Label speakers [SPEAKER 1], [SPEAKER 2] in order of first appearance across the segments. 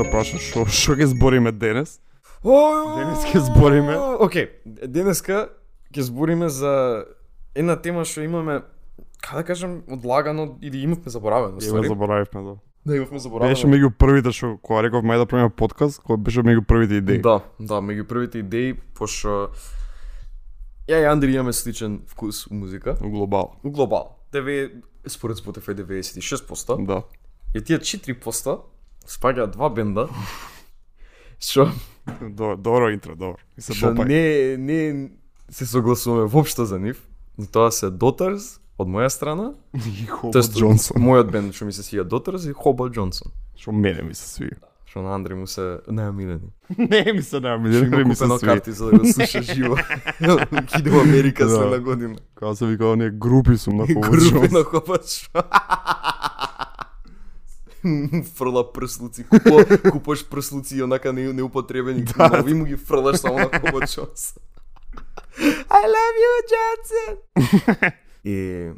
[SPEAKER 1] да прашаш што што ќе збориме денес? Денес ќе збориме.
[SPEAKER 2] Океј, денеска ќе збориме за една тема што имаме како да кажам одлагано или имавме заборавено. Ствари.
[SPEAKER 1] заборавивме да.
[SPEAKER 2] Да имавме заборавено.
[SPEAKER 1] Беше меѓу првите што кога реков мај да правиме подкаст, кој беше меѓу првите идеи.
[SPEAKER 2] Да, да, меѓу првите идеи, пошто ја и Андри имаме сличен вкус у музика.
[SPEAKER 1] У глобал.
[SPEAKER 2] У глобал. ДВ, според Spotify 96%.
[SPEAKER 1] Да.
[SPEAKER 2] И тие 4% спаѓаат два бенда што
[SPEAKER 1] Добро, добро интро, добро. И се
[SPEAKER 2] што
[SPEAKER 1] допај.
[SPEAKER 2] не не се согласуваме воопшто за нив. И Тоа се Daughters од моја страна,
[SPEAKER 1] И
[SPEAKER 2] тоест
[SPEAKER 1] Джонсон.
[SPEAKER 2] мојот бенд што ми се свија Daughters и Хоба Джонсон.
[SPEAKER 1] Што мене ми се свија.
[SPEAKER 2] Што на Андри му се најамилени.
[SPEAKER 1] Не ми се најми,
[SPEAKER 2] Што
[SPEAKER 1] не ми се
[SPEAKER 2] купено
[SPEAKER 1] свија.
[SPEAKER 2] карти за да го слуша живо. Иде во Америка
[SPEAKER 1] Да.
[SPEAKER 2] следна година.
[SPEAKER 1] Кога се вика оние групи сум на Хобо
[SPEAKER 2] Групи
[SPEAKER 1] Джонсон.
[SPEAKER 2] на Хобач. фрла прслуци, купо, купаш прслуци и онака не, неупотребени, да. нови му ги фрлаш само на Джонсон. I love you, Johnson! и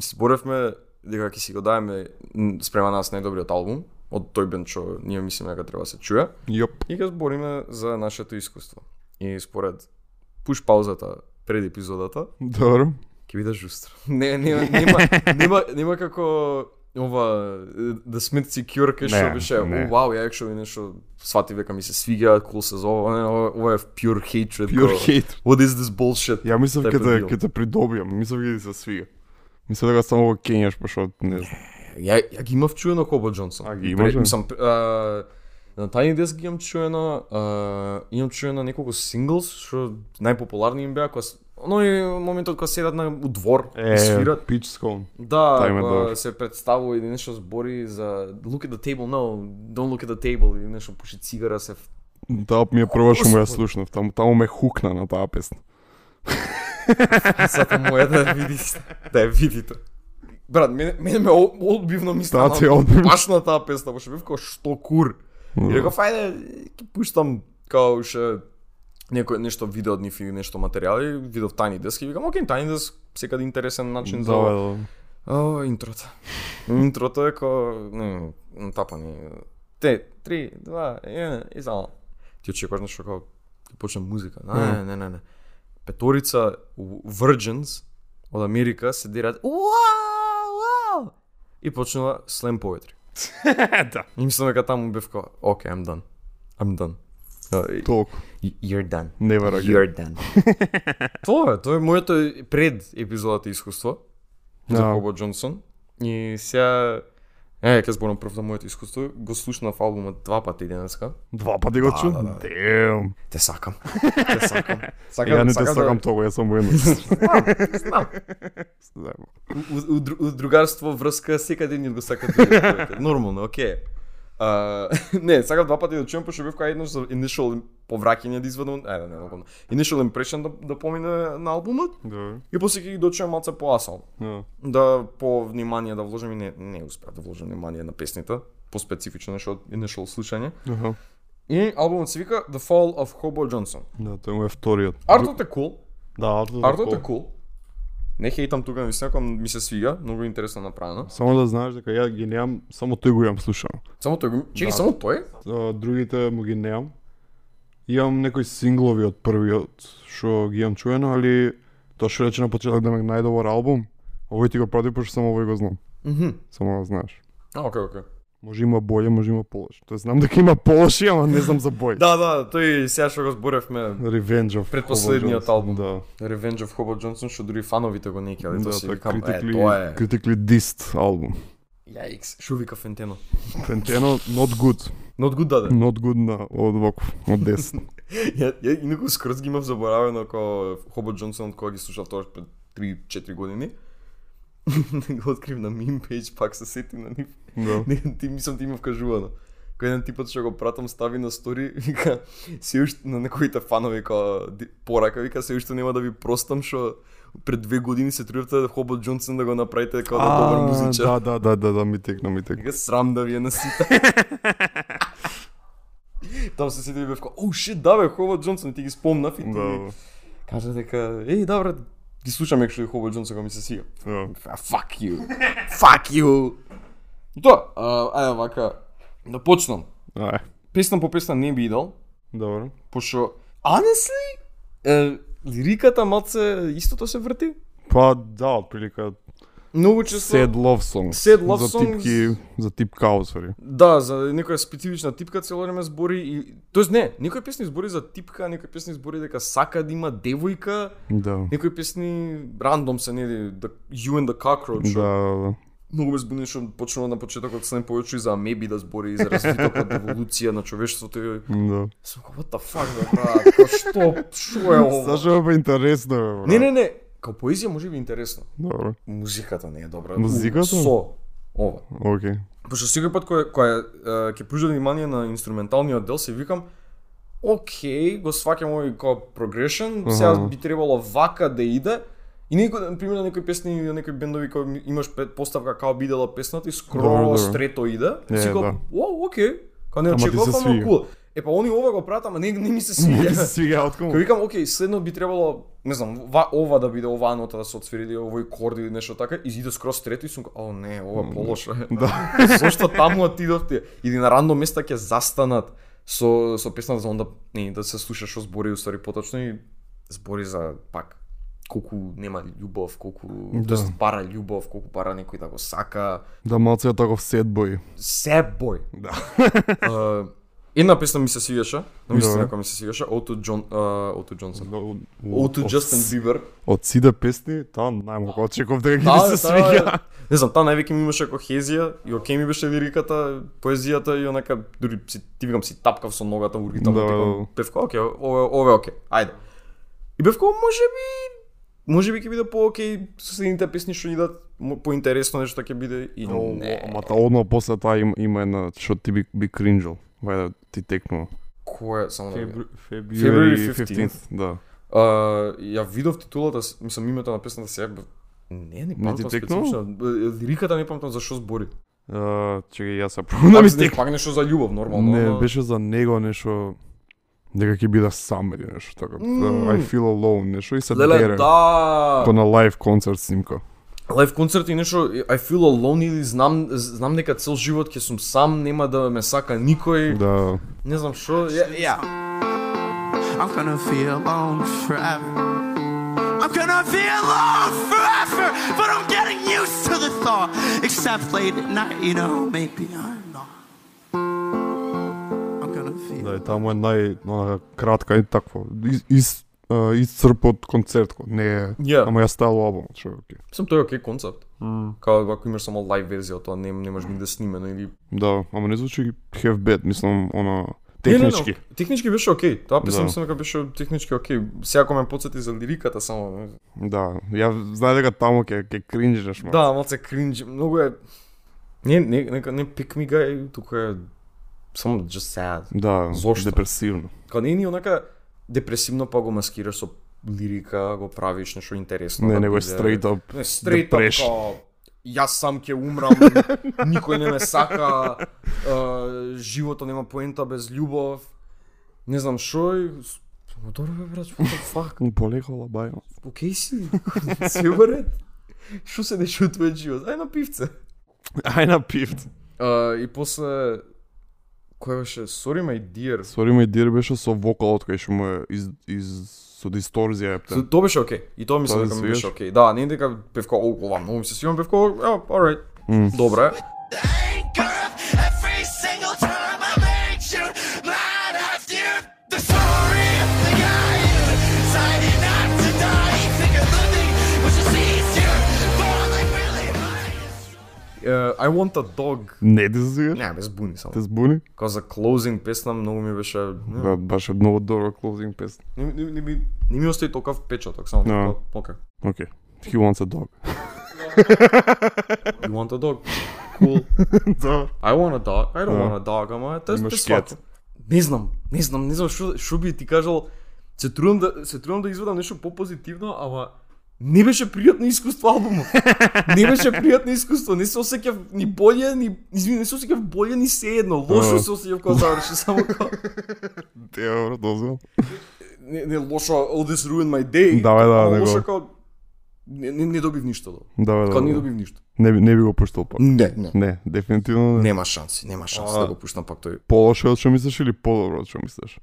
[SPEAKER 2] зборевме дека ќе си го даеме м, спрема нас најдобриот албум од тој бенд што ние мислиме дека треба да се чуе
[SPEAKER 1] Јоп.
[SPEAKER 2] и ќе збориме за нашето искуство. И според пуш паузата пред епизодата
[SPEAKER 1] Добро.
[SPEAKER 2] ќе биде жустро. Не, нема, нема, нема, нема како ова The Smith Secure кај што беше,
[SPEAKER 1] не.
[SPEAKER 2] вау, ја екшо нешто свати века ми се свиѓа, кул се зова, ова, е pure hatred.
[SPEAKER 1] Pure hate.
[SPEAKER 2] What is this bullshit?
[SPEAKER 1] Ја мислев
[SPEAKER 2] Тај
[SPEAKER 1] ќе те ќе те придобиам, мислев ќе ти се свига. Мислев дека само го кењаш пошто не знам.
[SPEAKER 2] Ја, ја ги имав чуено Хоба Джонсон.
[SPEAKER 1] А, ги имаш, бе?
[SPEAKER 2] Мислам, на Tiny Desk ги имам чуено, имам чуено неколку синглс, што најпопуларни им беа, кога оној моментот кога седат на у двор и
[SPEAKER 1] Е,
[SPEAKER 2] свират.
[SPEAKER 1] Pitch Scone.
[SPEAKER 2] Да, се представува или нешто збори за look at the table, no, don't look at the table или нешто пуши цигара се
[SPEAKER 1] Таа ми е прва што му ја слушнав, таму таму ме хукна на таа песна.
[SPEAKER 2] Сата моја да ја видите. Да ја видите. Брат, мене, мене ме одбивно ми
[SPEAKER 1] Таа
[SPEAKER 2] стана
[SPEAKER 1] ти одбивно.
[SPEAKER 2] баш на таа песна, баш бев како што кур. И реков, ајде, ќе пуштам као ше некој нешто видео од нив или нешто материјали, видов Tiny Desk и викам, окей, Tiny Desk секаде интересен начин за
[SPEAKER 1] Да, да.
[SPEAKER 2] О, интрото. интрото е ко... Не, натапани. Те, три, два, еден, и само. Ти очекуваш нешто како ќе почне музика. Не, не, не, не, не. Петорица Virgins од Америка се дират Уау, уау! И почнува slam poetry.
[SPEAKER 1] да.
[SPEAKER 2] И мислам дека таму бев како, окей, I'm done. I'm done.
[SPEAKER 1] Толку.
[SPEAKER 2] You're done.
[SPEAKER 1] Never again.
[SPEAKER 2] You're done. тоа е, тоа е моето пред епизодата искуство за
[SPEAKER 1] Да.
[SPEAKER 2] Хоба Джонсон. И сега Е, ќе зборам прв за моето искуство. Го слушнав албумот два пати денеска.
[SPEAKER 1] Два пати го чу?
[SPEAKER 2] да, да.
[SPEAKER 1] Дем.
[SPEAKER 2] Те сакам. Те сакам.
[SPEAKER 1] Ја не те сакам толку, јас само едно.
[SPEAKER 2] Знам.
[SPEAKER 1] Знам.
[SPEAKER 2] У, у, у другарство, врска, секаде ни го сакат. Нормално, окей. А, не, сакам два пати да чуем, пошто бев кај еднаш за initial повраќање да извадам, е, не, не, не, initial impression да, да помине на албумот
[SPEAKER 1] Да.
[SPEAKER 2] и после ќе ги дочуем малце поасал.
[SPEAKER 1] Да.
[SPEAKER 2] Да по внимание да вложам и не, не успеав да вложам внимание на песните, по-специфично нешто од initial слушање.
[SPEAKER 1] Аха.
[SPEAKER 2] И албумот се вика The Fall of Hobo Johnson.
[SPEAKER 1] Да, тој му е вториот.
[SPEAKER 2] Артот е cool,
[SPEAKER 1] Да, артот.
[SPEAKER 2] артот е cool. Не хейтам тука, мислам, ми се свига, многу интересно направено.
[SPEAKER 1] Само да знаеш дека ја ги немам, само тој го имам слушано.
[SPEAKER 2] Само тој го... Чеки,
[SPEAKER 1] Да.
[SPEAKER 2] само тој?
[SPEAKER 1] Другите му ги немам. Имам некои синглови од првиот што ги имам чуено, али тоа што рече на почеток да ме најдобар албум, овој ти го проти пошто само овој го знам.
[SPEAKER 2] Мгм.
[SPEAKER 1] Само да знаеш.
[SPEAKER 2] А, окей, окей.
[SPEAKER 1] Може има боље, може има полоши. Тоа знам дека има полоши, ама не знам за бој.
[SPEAKER 2] Да, да, тој сега што го зборевме
[SPEAKER 1] Revenge of
[SPEAKER 2] Предпоследниот албум.
[SPEAKER 1] Да.
[SPEAKER 2] Revenge of Hobo Johnson, што дури фановите го неќе, али
[SPEAKER 1] Да,
[SPEAKER 2] тоа си
[SPEAKER 1] тоа е
[SPEAKER 2] викам, е,
[SPEAKER 1] critically,
[SPEAKER 2] тоа е...
[SPEAKER 1] critically dissed албум.
[SPEAKER 2] Јаикс, шо вика Фентено?
[SPEAKER 1] Фентено, not good.
[SPEAKER 2] Not good даде.
[SPEAKER 1] Not good на од ваков, од десно.
[SPEAKER 2] ја, ја инаку скроз ги имав заборавено како Хобо Джонсон кога ги слушав тоа пред 3-4 години. Го открив на мим пейдж, пак се сети на нив.
[SPEAKER 1] да.
[SPEAKER 2] Не, ти мислам ти има вкажувано. Кој еден типот што го пратам стави на стори, вика, се уште на неговите фанови као порака, вика, се уште нема да ви простам што пред две години се трудевте Хобот Джонсон да го направите како да добар музичар.
[SPEAKER 1] Да, да, да, да, да, ми текна, ми текна.
[SPEAKER 2] Вика, срам да ви е на сите. Там се сети и бев оу шит, да бе, Хобот Джонсон, ти ги спомнав и ти
[SPEAKER 1] Да,
[SPEAKER 2] кажа дека, еј, добре, ги слушам екшо и Хобот Джонсон кога ми се сига.
[SPEAKER 1] да.
[SPEAKER 2] А, Fuck you. Fuck you. Тоа, ајде вака, да почнам.
[SPEAKER 1] Ај,
[SPEAKER 2] Песна по песна не би идел,
[SPEAKER 1] добро.
[SPEAKER 2] пошто honestly, е, лириката малце истото се врти.
[SPEAKER 1] Па да, отприлика
[SPEAKER 2] Многу често
[SPEAKER 1] sad love songs.
[SPEAKER 2] Sad love
[SPEAKER 1] за
[SPEAKER 2] songs.
[SPEAKER 1] типки, за тип каусари.
[SPEAKER 2] Да, за некоја специфична типка цело време збори и тоест не, некои песни збори за типка, некои песни збори дека сака да има девојка,
[SPEAKER 1] Да.
[SPEAKER 2] некои песни рандом се нели the, You and the Cockroach.
[SPEAKER 1] Да, да, да.
[SPEAKER 2] Многу ме збуни што почнува на почетокот се не повеќе и за амеби да збори и за развитокот еволуција на човештвото и
[SPEAKER 1] Да.
[SPEAKER 2] Сум како, what the fuck, бе, брат, како што, што е ова?
[SPEAKER 1] Зашо е па интересно, бе, брат?
[SPEAKER 2] Не, не, не, као поезија може би интересно.
[SPEAKER 1] Добро.
[SPEAKER 2] Музиката не е добра.
[SPEAKER 1] Музиката?
[SPEAKER 2] Со ова.
[SPEAKER 1] Океј.
[SPEAKER 2] Пошто секој пат кој кој ќе пружа внимание на инструменталниот дел, се викам Океј, го сваќам овој како progression, сега
[SPEAKER 1] Аха.
[SPEAKER 2] би требало вака да иде. И некој, на пример, на некои песни или на некои бендови кои имаш поставка како бидела песната и
[SPEAKER 1] добро.
[SPEAKER 2] стрето иде.
[SPEAKER 1] Е,
[SPEAKER 2] си го,
[SPEAKER 1] да.
[SPEAKER 2] о, океј. Као не
[SPEAKER 1] ама свига.
[SPEAKER 2] кул. Е па они ова го прават, ама не, не ми се
[SPEAKER 1] Не
[SPEAKER 2] свиѓа.
[SPEAKER 1] се свига откому.
[SPEAKER 2] Кај викам, окей, следно би требало, не знам, ва, ова да биде оваа нота да се отсвири или овој корд или нешто така, и иде скроз трето и сум о не, ова полошо е.
[SPEAKER 1] Да.
[SPEAKER 2] Зошто таму отидовте? Или на рандом места ќе застанат со со песната за онда не да се слуша што збори уствари поточно и збори за пак колку нема љубов, колку
[SPEAKER 1] Да.
[SPEAKER 2] тоест бара љубов, колку бара некој да го сака.
[SPEAKER 1] Да малце таков сет бој.
[SPEAKER 2] Sad boy.
[SPEAKER 1] Да.
[SPEAKER 2] Uh, една песна ми се свигаше, навистина
[SPEAKER 1] Добро.
[SPEAKER 2] која ми се свигаше, Ото uh, Ото Џонсон.
[SPEAKER 1] Од
[SPEAKER 2] Ото Джастин Бибер.
[SPEAKER 1] Од сите песни, таа најмалку очеков дека ги
[SPEAKER 2] Да,
[SPEAKER 1] се свиѓа.
[SPEAKER 2] Не знам, таа највеќе ми имаше кохезија и окей ми беше лириката, поезијата и онака дури си ти викам си тапкав со ногата во
[SPEAKER 1] Да,
[SPEAKER 2] да,
[SPEAKER 1] да.
[SPEAKER 2] певка, окей, ова е окей. Ајде. И бевко можеби можеби ќе биде по-окей со следните песни што идат, мо- поинтересно нешто ќе биде и не.
[SPEAKER 1] Ама та одно после таа има, има една што ти би, би кринжал. Вајде да ти текнува.
[SPEAKER 2] Кој е само да.
[SPEAKER 1] February
[SPEAKER 2] February
[SPEAKER 1] 15th, да.
[SPEAKER 2] А, ја видов титулата, мислам името на песната сега не, не памтам специфично. Лириката не памтам за што збори.
[SPEAKER 1] Uh, чекај, јас се пробувам да
[SPEAKER 2] Пак,
[SPEAKER 1] ми
[SPEAKER 2] не,
[SPEAKER 1] тек.
[SPEAKER 2] пак нешто за љубов, нормално.
[SPEAKER 1] Не,
[SPEAKER 2] ама-
[SPEAKER 1] беше за него нешто дека ќе биде сам или нешто така.
[SPEAKER 2] Мм.
[SPEAKER 1] I feel alone нешто и се
[SPEAKER 2] Леле,
[SPEAKER 1] дере.
[SPEAKER 2] да.
[SPEAKER 1] Ко на лайв концерт снимка.
[SPEAKER 2] Лайв концерт и нешто I feel alone или знам знам дека цел живот ќе сум сам, нема да ме сака никој.
[SPEAKER 1] Да.
[SPEAKER 2] Не знам што. Ја, ја.
[SPEAKER 3] I'm gonna feel alone forever. I'm gonna feel alone forever, but I'm getting used to the thought. Except late at night, you know, maybe I'm not. I'm gonna feel.
[SPEAKER 1] Да, таму е нај кратка и такво. Из, из а, исцрп од концертот, не е.
[SPEAKER 2] Ја.
[SPEAKER 1] Ама ја ставил албумот, што е окей.
[SPEAKER 2] Сум тој е окей концепт. Као ако имаш само лайв верзија, тоа не немаш нигде снимено или
[SPEAKER 1] Да, ама не звучи half bad, мислам, она
[SPEAKER 2] Не, не, не,
[SPEAKER 1] технички.
[SPEAKER 2] технички беше окей. Тоа песна
[SPEAKER 1] Да.
[SPEAKER 2] мислам дека беше технички окей. Сега кога ме потсети за лириката само. не.
[SPEAKER 1] Да, ја знае дека таму ќе ќе кринжиш, ма.
[SPEAKER 2] Да, малце кринж, многу е Не, не, нека не pick me guy, тука е само just sad.
[SPEAKER 1] Да,
[SPEAKER 2] Зошто?
[SPEAKER 1] депресивно.
[SPEAKER 2] Као не е ни онака депресивно па го маскираш со лирика, го правиш нешто интересно.
[SPEAKER 1] Не,
[SPEAKER 2] да
[SPEAKER 1] него е straight up.
[SPEAKER 2] Не, straight up
[SPEAKER 1] depression.
[SPEAKER 2] као јас сам ќе умрам, никој не ме сака, животот нема поента без љубов. Не знам шо и Добро бе брат, what the fuck?
[SPEAKER 1] Полекала бајно.
[SPEAKER 2] Океј си? Се ред? Шо се дешава во твојот живот? Ај на пивце.
[SPEAKER 1] Ај на пивт.
[SPEAKER 2] А, и после кој беше Sorry my dear.
[SPEAKER 1] Сори ме дир беше со вокалот кај што му е из, из со дисторзија
[SPEAKER 2] So,
[SPEAKER 1] ептен.
[SPEAKER 2] тоа беше окей. И тоа мислам дека ми беше окей. Да, не дека певко, о, ова многу ми се свига певко, oh, alright. Добре. Uh, I want a dog.
[SPEAKER 1] Не ти се свигаш?
[SPEAKER 2] Не, без буни само.
[SPEAKER 1] Те збуни?
[SPEAKER 2] Као за closing песна многу ми беше... Не,
[SPEAKER 1] Да, баше многу добра closing песна.
[SPEAKER 2] не, не, не, ми, не ми остави толков печаток, само така, окей.
[SPEAKER 1] Окей. He wants a dog.
[SPEAKER 2] You want a dog? Cool.
[SPEAKER 1] Да.
[SPEAKER 2] I want a dog. I don't want a dog, ама тоа е свако. Не знам, не знам, не знам што што би ти кажал. Се трудам да се трудам да извадам нешто попозитивно, ама не беше пријатно искуство албумот. не беше пријатно искуство, не се осеќав ни боле, ни извини, не се осеќав боле ни се едно. Лошо се осеќав кога заврши, само
[SPEAKER 1] Те добро дозвел.
[SPEAKER 2] не, не лошо all this ruined my day.
[SPEAKER 1] Да, бе, да, него.
[SPEAKER 2] лошо Не, не, не добив ништо. до.
[SPEAKER 1] Да, бе, да.
[SPEAKER 2] Не
[SPEAKER 1] да.
[SPEAKER 2] добив ништо.
[SPEAKER 1] Не, не би го пуштал пак.
[SPEAKER 2] Не, не.
[SPEAKER 1] Не, дефинитивно не.
[SPEAKER 2] Нема шанси, нема шанси
[SPEAKER 1] А.
[SPEAKER 2] да го пуштам пак тој.
[SPEAKER 1] Полошо од што мислиш или подобро од што мислиш?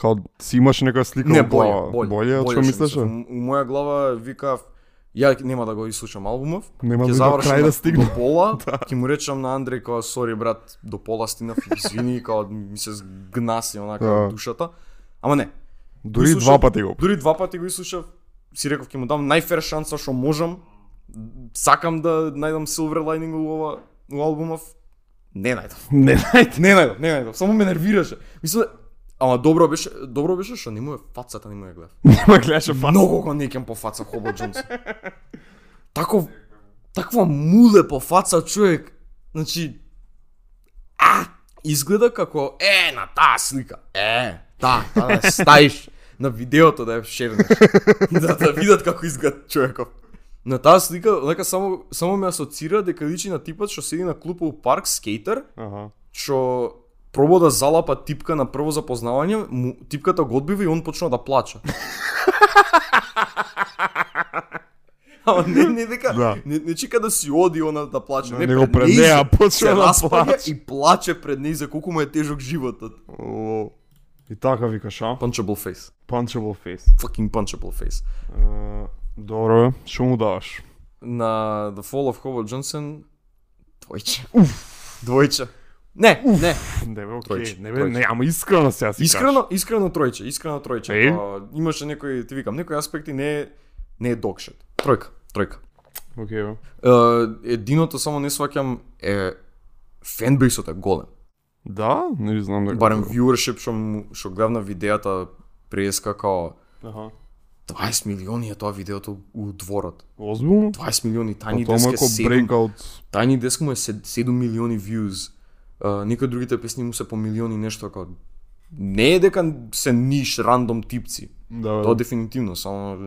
[SPEAKER 1] Као си имаш нека слика
[SPEAKER 2] Не,
[SPEAKER 1] во глава.
[SPEAKER 2] боле, боле.
[SPEAKER 1] Боле од што
[SPEAKER 2] у моја глава викав Ја нема да го изслушам албумов.
[SPEAKER 1] Нема
[SPEAKER 2] ќе
[SPEAKER 1] да
[SPEAKER 2] завршам
[SPEAKER 1] крај да стигне.
[SPEAKER 2] До пола, ќе му речам на Андреј као сори брат, до пола стигнав, извини, као ми се згнаси онака
[SPEAKER 1] Да.
[SPEAKER 2] душата. Ама не,
[SPEAKER 1] Дури
[SPEAKER 2] Го
[SPEAKER 1] два пати го.
[SPEAKER 2] Дури два пати го изслушав, си реков ќе му дам најфер шанса што можам. Сакам да најдам silver lining у ова у албумов. Не најдов.
[SPEAKER 1] Не, најде.
[SPEAKER 2] Не најдов, не најдов. Само ме нервираше. Мислам, ама добро беше, добро беше што не му е фацата, не му е гледав.
[SPEAKER 1] Нема гледаше фац.
[SPEAKER 2] Многу го неќам по фаца Хобо Джонс. Таков таква муле по фаца човек. Значи а изгледа како е на таа слика. Е, та, та да ја ставиш на видеото да ја шернеш. да да видат како изгледа човеков. На таа слика, нека само само ме асоцира дека личи на типот што седи на клупа у парк скейтер,
[SPEAKER 1] Аха.
[SPEAKER 2] што пробо да залапа типка на прво запознавање, му, типката го одбива и он почна да плача. Ама не, не дека,
[SPEAKER 1] Да.
[SPEAKER 2] не, не чека да си оди она да плаче. Не,
[SPEAKER 1] него
[SPEAKER 2] пред
[SPEAKER 1] пред
[SPEAKER 2] неја
[SPEAKER 1] неја почна да плаче.
[SPEAKER 2] и плаче пред неј за колку му е тежок животот.
[SPEAKER 1] О, И така викаш, а?
[SPEAKER 2] Punchable face.
[SPEAKER 1] Punchable face.
[SPEAKER 2] Fucking punchable face.
[SPEAKER 1] Uh, добро што му даваш?
[SPEAKER 2] На The Fall of Howard Johnson, двојче. Уф. Двојче. Не, не.
[SPEAKER 1] Не бе, окей.
[SPEAKER 2] Тројче,
[SPEAKER 1] Не бе,
[SPEAKER 2] тројче.
[SPEAKER 1] не, ама искрено сега си
[SPEAKER 2] Искрено, искрено тројче, искрено тројче.
[SPEAKER 1] Е?
[SPEAKER 2] Па, имаше некои, ти викам, некои аспекти не е не е докшет. Тројка, тројка.
[SPEAKER 1] Окей, бе.
[SPEAKER 2] Е, единото само не сваќам е фенбейсот е голем.
[SPEAKER 1] Да, не знам дека.
[SPEAKER 2] Барем viewership што што гледав на видеата преска као
[SPEAKER 1] Аха.
[SPEAKER 2] 20 милиони е тоа видеото у дворот.
[SPEAKER 1] Озбилно?
[SPEAKER 2] 20 милиони,
[SPEAKER 1] Па
[SPEAKER 2] Desk
[SPEAKER 1] му
[SPEAKER 2] е
[SPEAKER 1] е ко
[SPEAKER 2] 7,
[SPEAKER 1] breakout.
[SPEAKER 2] Tiny Desk му е 7 милиони views. Некои од другите песни му се по милиони нешто као не е дека се ниш рандом типци.
[SPEAKER 1] Да,
[SPEAKER 2] Тоа
[SPEAKER 1] бе.
[SPEAKER 2] дефинитивно, само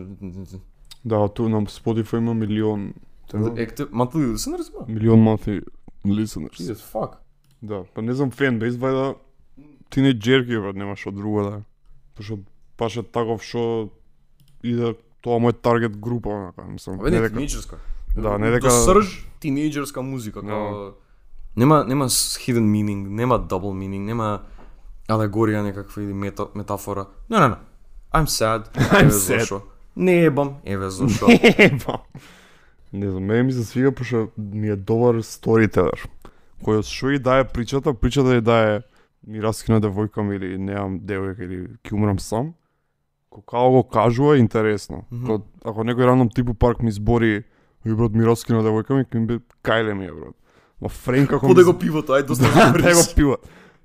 [SPEAKER 1] да, ту на Spotify има милион.
[SPEAKER 2] Active monthly listeners ба?
[SPEAKER 1] Милион monthly listeners.
[SPEAKER 2] Jesus fuck.
[SPEAKER 1] Да, па не знам фенбейс, вајда тинејџерки, брат, нема што друго да. Пошто баш е таков што иде тоа му е таргет група, онака, мислам.
[SPEAKER 2] Абе
[SPEAKER 1] не
[SPEAKER 2] не,
[SPEAKER 1] дека
[SPEAKER 2] тинејџерска.
[SPEAKER 1] Да, не
[SPEAKER 2] До
[SPEAKER 1] дека-
[SPEAKER 2] срж тинејџерска музика, као нема нема hidden meaning, нема double meaning, нема алегорија некаква или мета, метафора. Не, не, не. I'm sad.
[SPEAKER 1] I'm sad.
[SPEAKER 2] зашо. Не ебам, еве зашо.
[SPEAKER 1] Еба. Не знам, мене ми се свига пошто ми е добар сторителер. Кој од што и дае причата, причата и дае ми раскина девојка ми или немам девојка или ќе умрам сам. Ко као го кажува е интересно. Mm -hmm. ако некој рандом тип у парк ми збори И брат ми раскина девојка ми, ќе ми бе кајле ми е брат. Ма Френк како
[SPEAKER 2] Поде
[SPEAKER 1] ми
[SPEAKER 2] го пивото, ајде доста
[SPEAKER 1] Да,
[SPEAKER 2] да
[SPEAKER 1] го пива.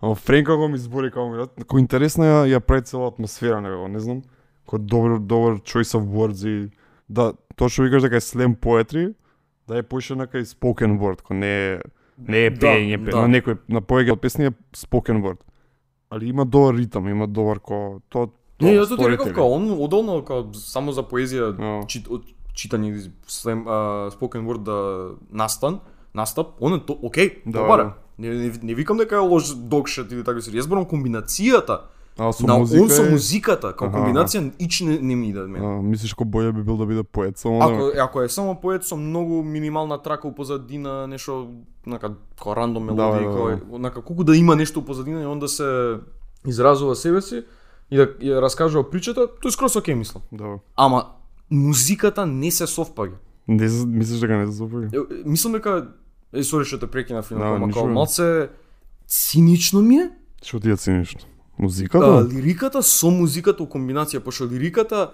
[SPEAKER 1] Ама Френк како ми збори како ми како интересно ја ја прави цела атмосфера него, не знам. Како добар добар choice of words и да тоа што викаш дека е slam poetry, да е поише на кај spoken word, ко не е не е
[SPEAKER 2] Да,
[SPEAKER 1] пење, да,
[SPEAKER 2] да.
[SPEAKER 1] на некој на повеќе од песни е spoken word. Али има добар ритам, има добар ко тоа
[SPEAKER 2] Не, јас тоа ти реков као он одолно као само за поезија
[SPEAKER 1] Да.
[SPEAKER 2] чит, читање слем а, spoken word да настан, настап, он е то окей,
[SPEAKER 1] Да,
[SPEAKER 2] добар. е.
[SPEAKER 1] да.
[SPEAKER 2] Не, не, не викам дека е лош докшет или така се. Јас зборам комбинацијата
[SPEAKER 1] А со
[SPEAKER 2] на
[SPEAKER 1] музика.
[SPEAKER 2] он со музиката,
[SPEAKER 1] Аха,
[SPEAKER 2] комбинација ич не, не ми иде мене.
[SPEAKER 1] А, мислиш ко боље би бил да биде поет само да...
[SPEAKER 2] Ако, ако е само поет со многу минимална трака у позадина, нешто нака како рандом
[SPEAKER 1] Да,
[SPEAKER 2] мелодија,
[SPEAKER 1] да,
[SPEAKER 2] да,
[SPEAKER 1] да.
[SPEAKER 2] да, нака колку да има нешто у позадина и он да се изразува себе си и да ја раскажува причата, тој скрос окей мислам.
[SPEAKER 1] Да.
[SPEAKER 2] Ама музиката не се совпаѓа.
[SPEAKER 1] Не мислиш дека не се
[SPEAKER 2] е, Мислам дека е сори што те прекина филмот,
[SPEAKER 1] Да,
[SPEAKER 2] ама као малце цинично ми е.
[SPEAKER 1] Што ти цениш?
[SPEAKER 2] Да,
[SPEAKER 1] Музиката?
[SPEAKER 2] лириката со музиката у комбинација, пошто лириката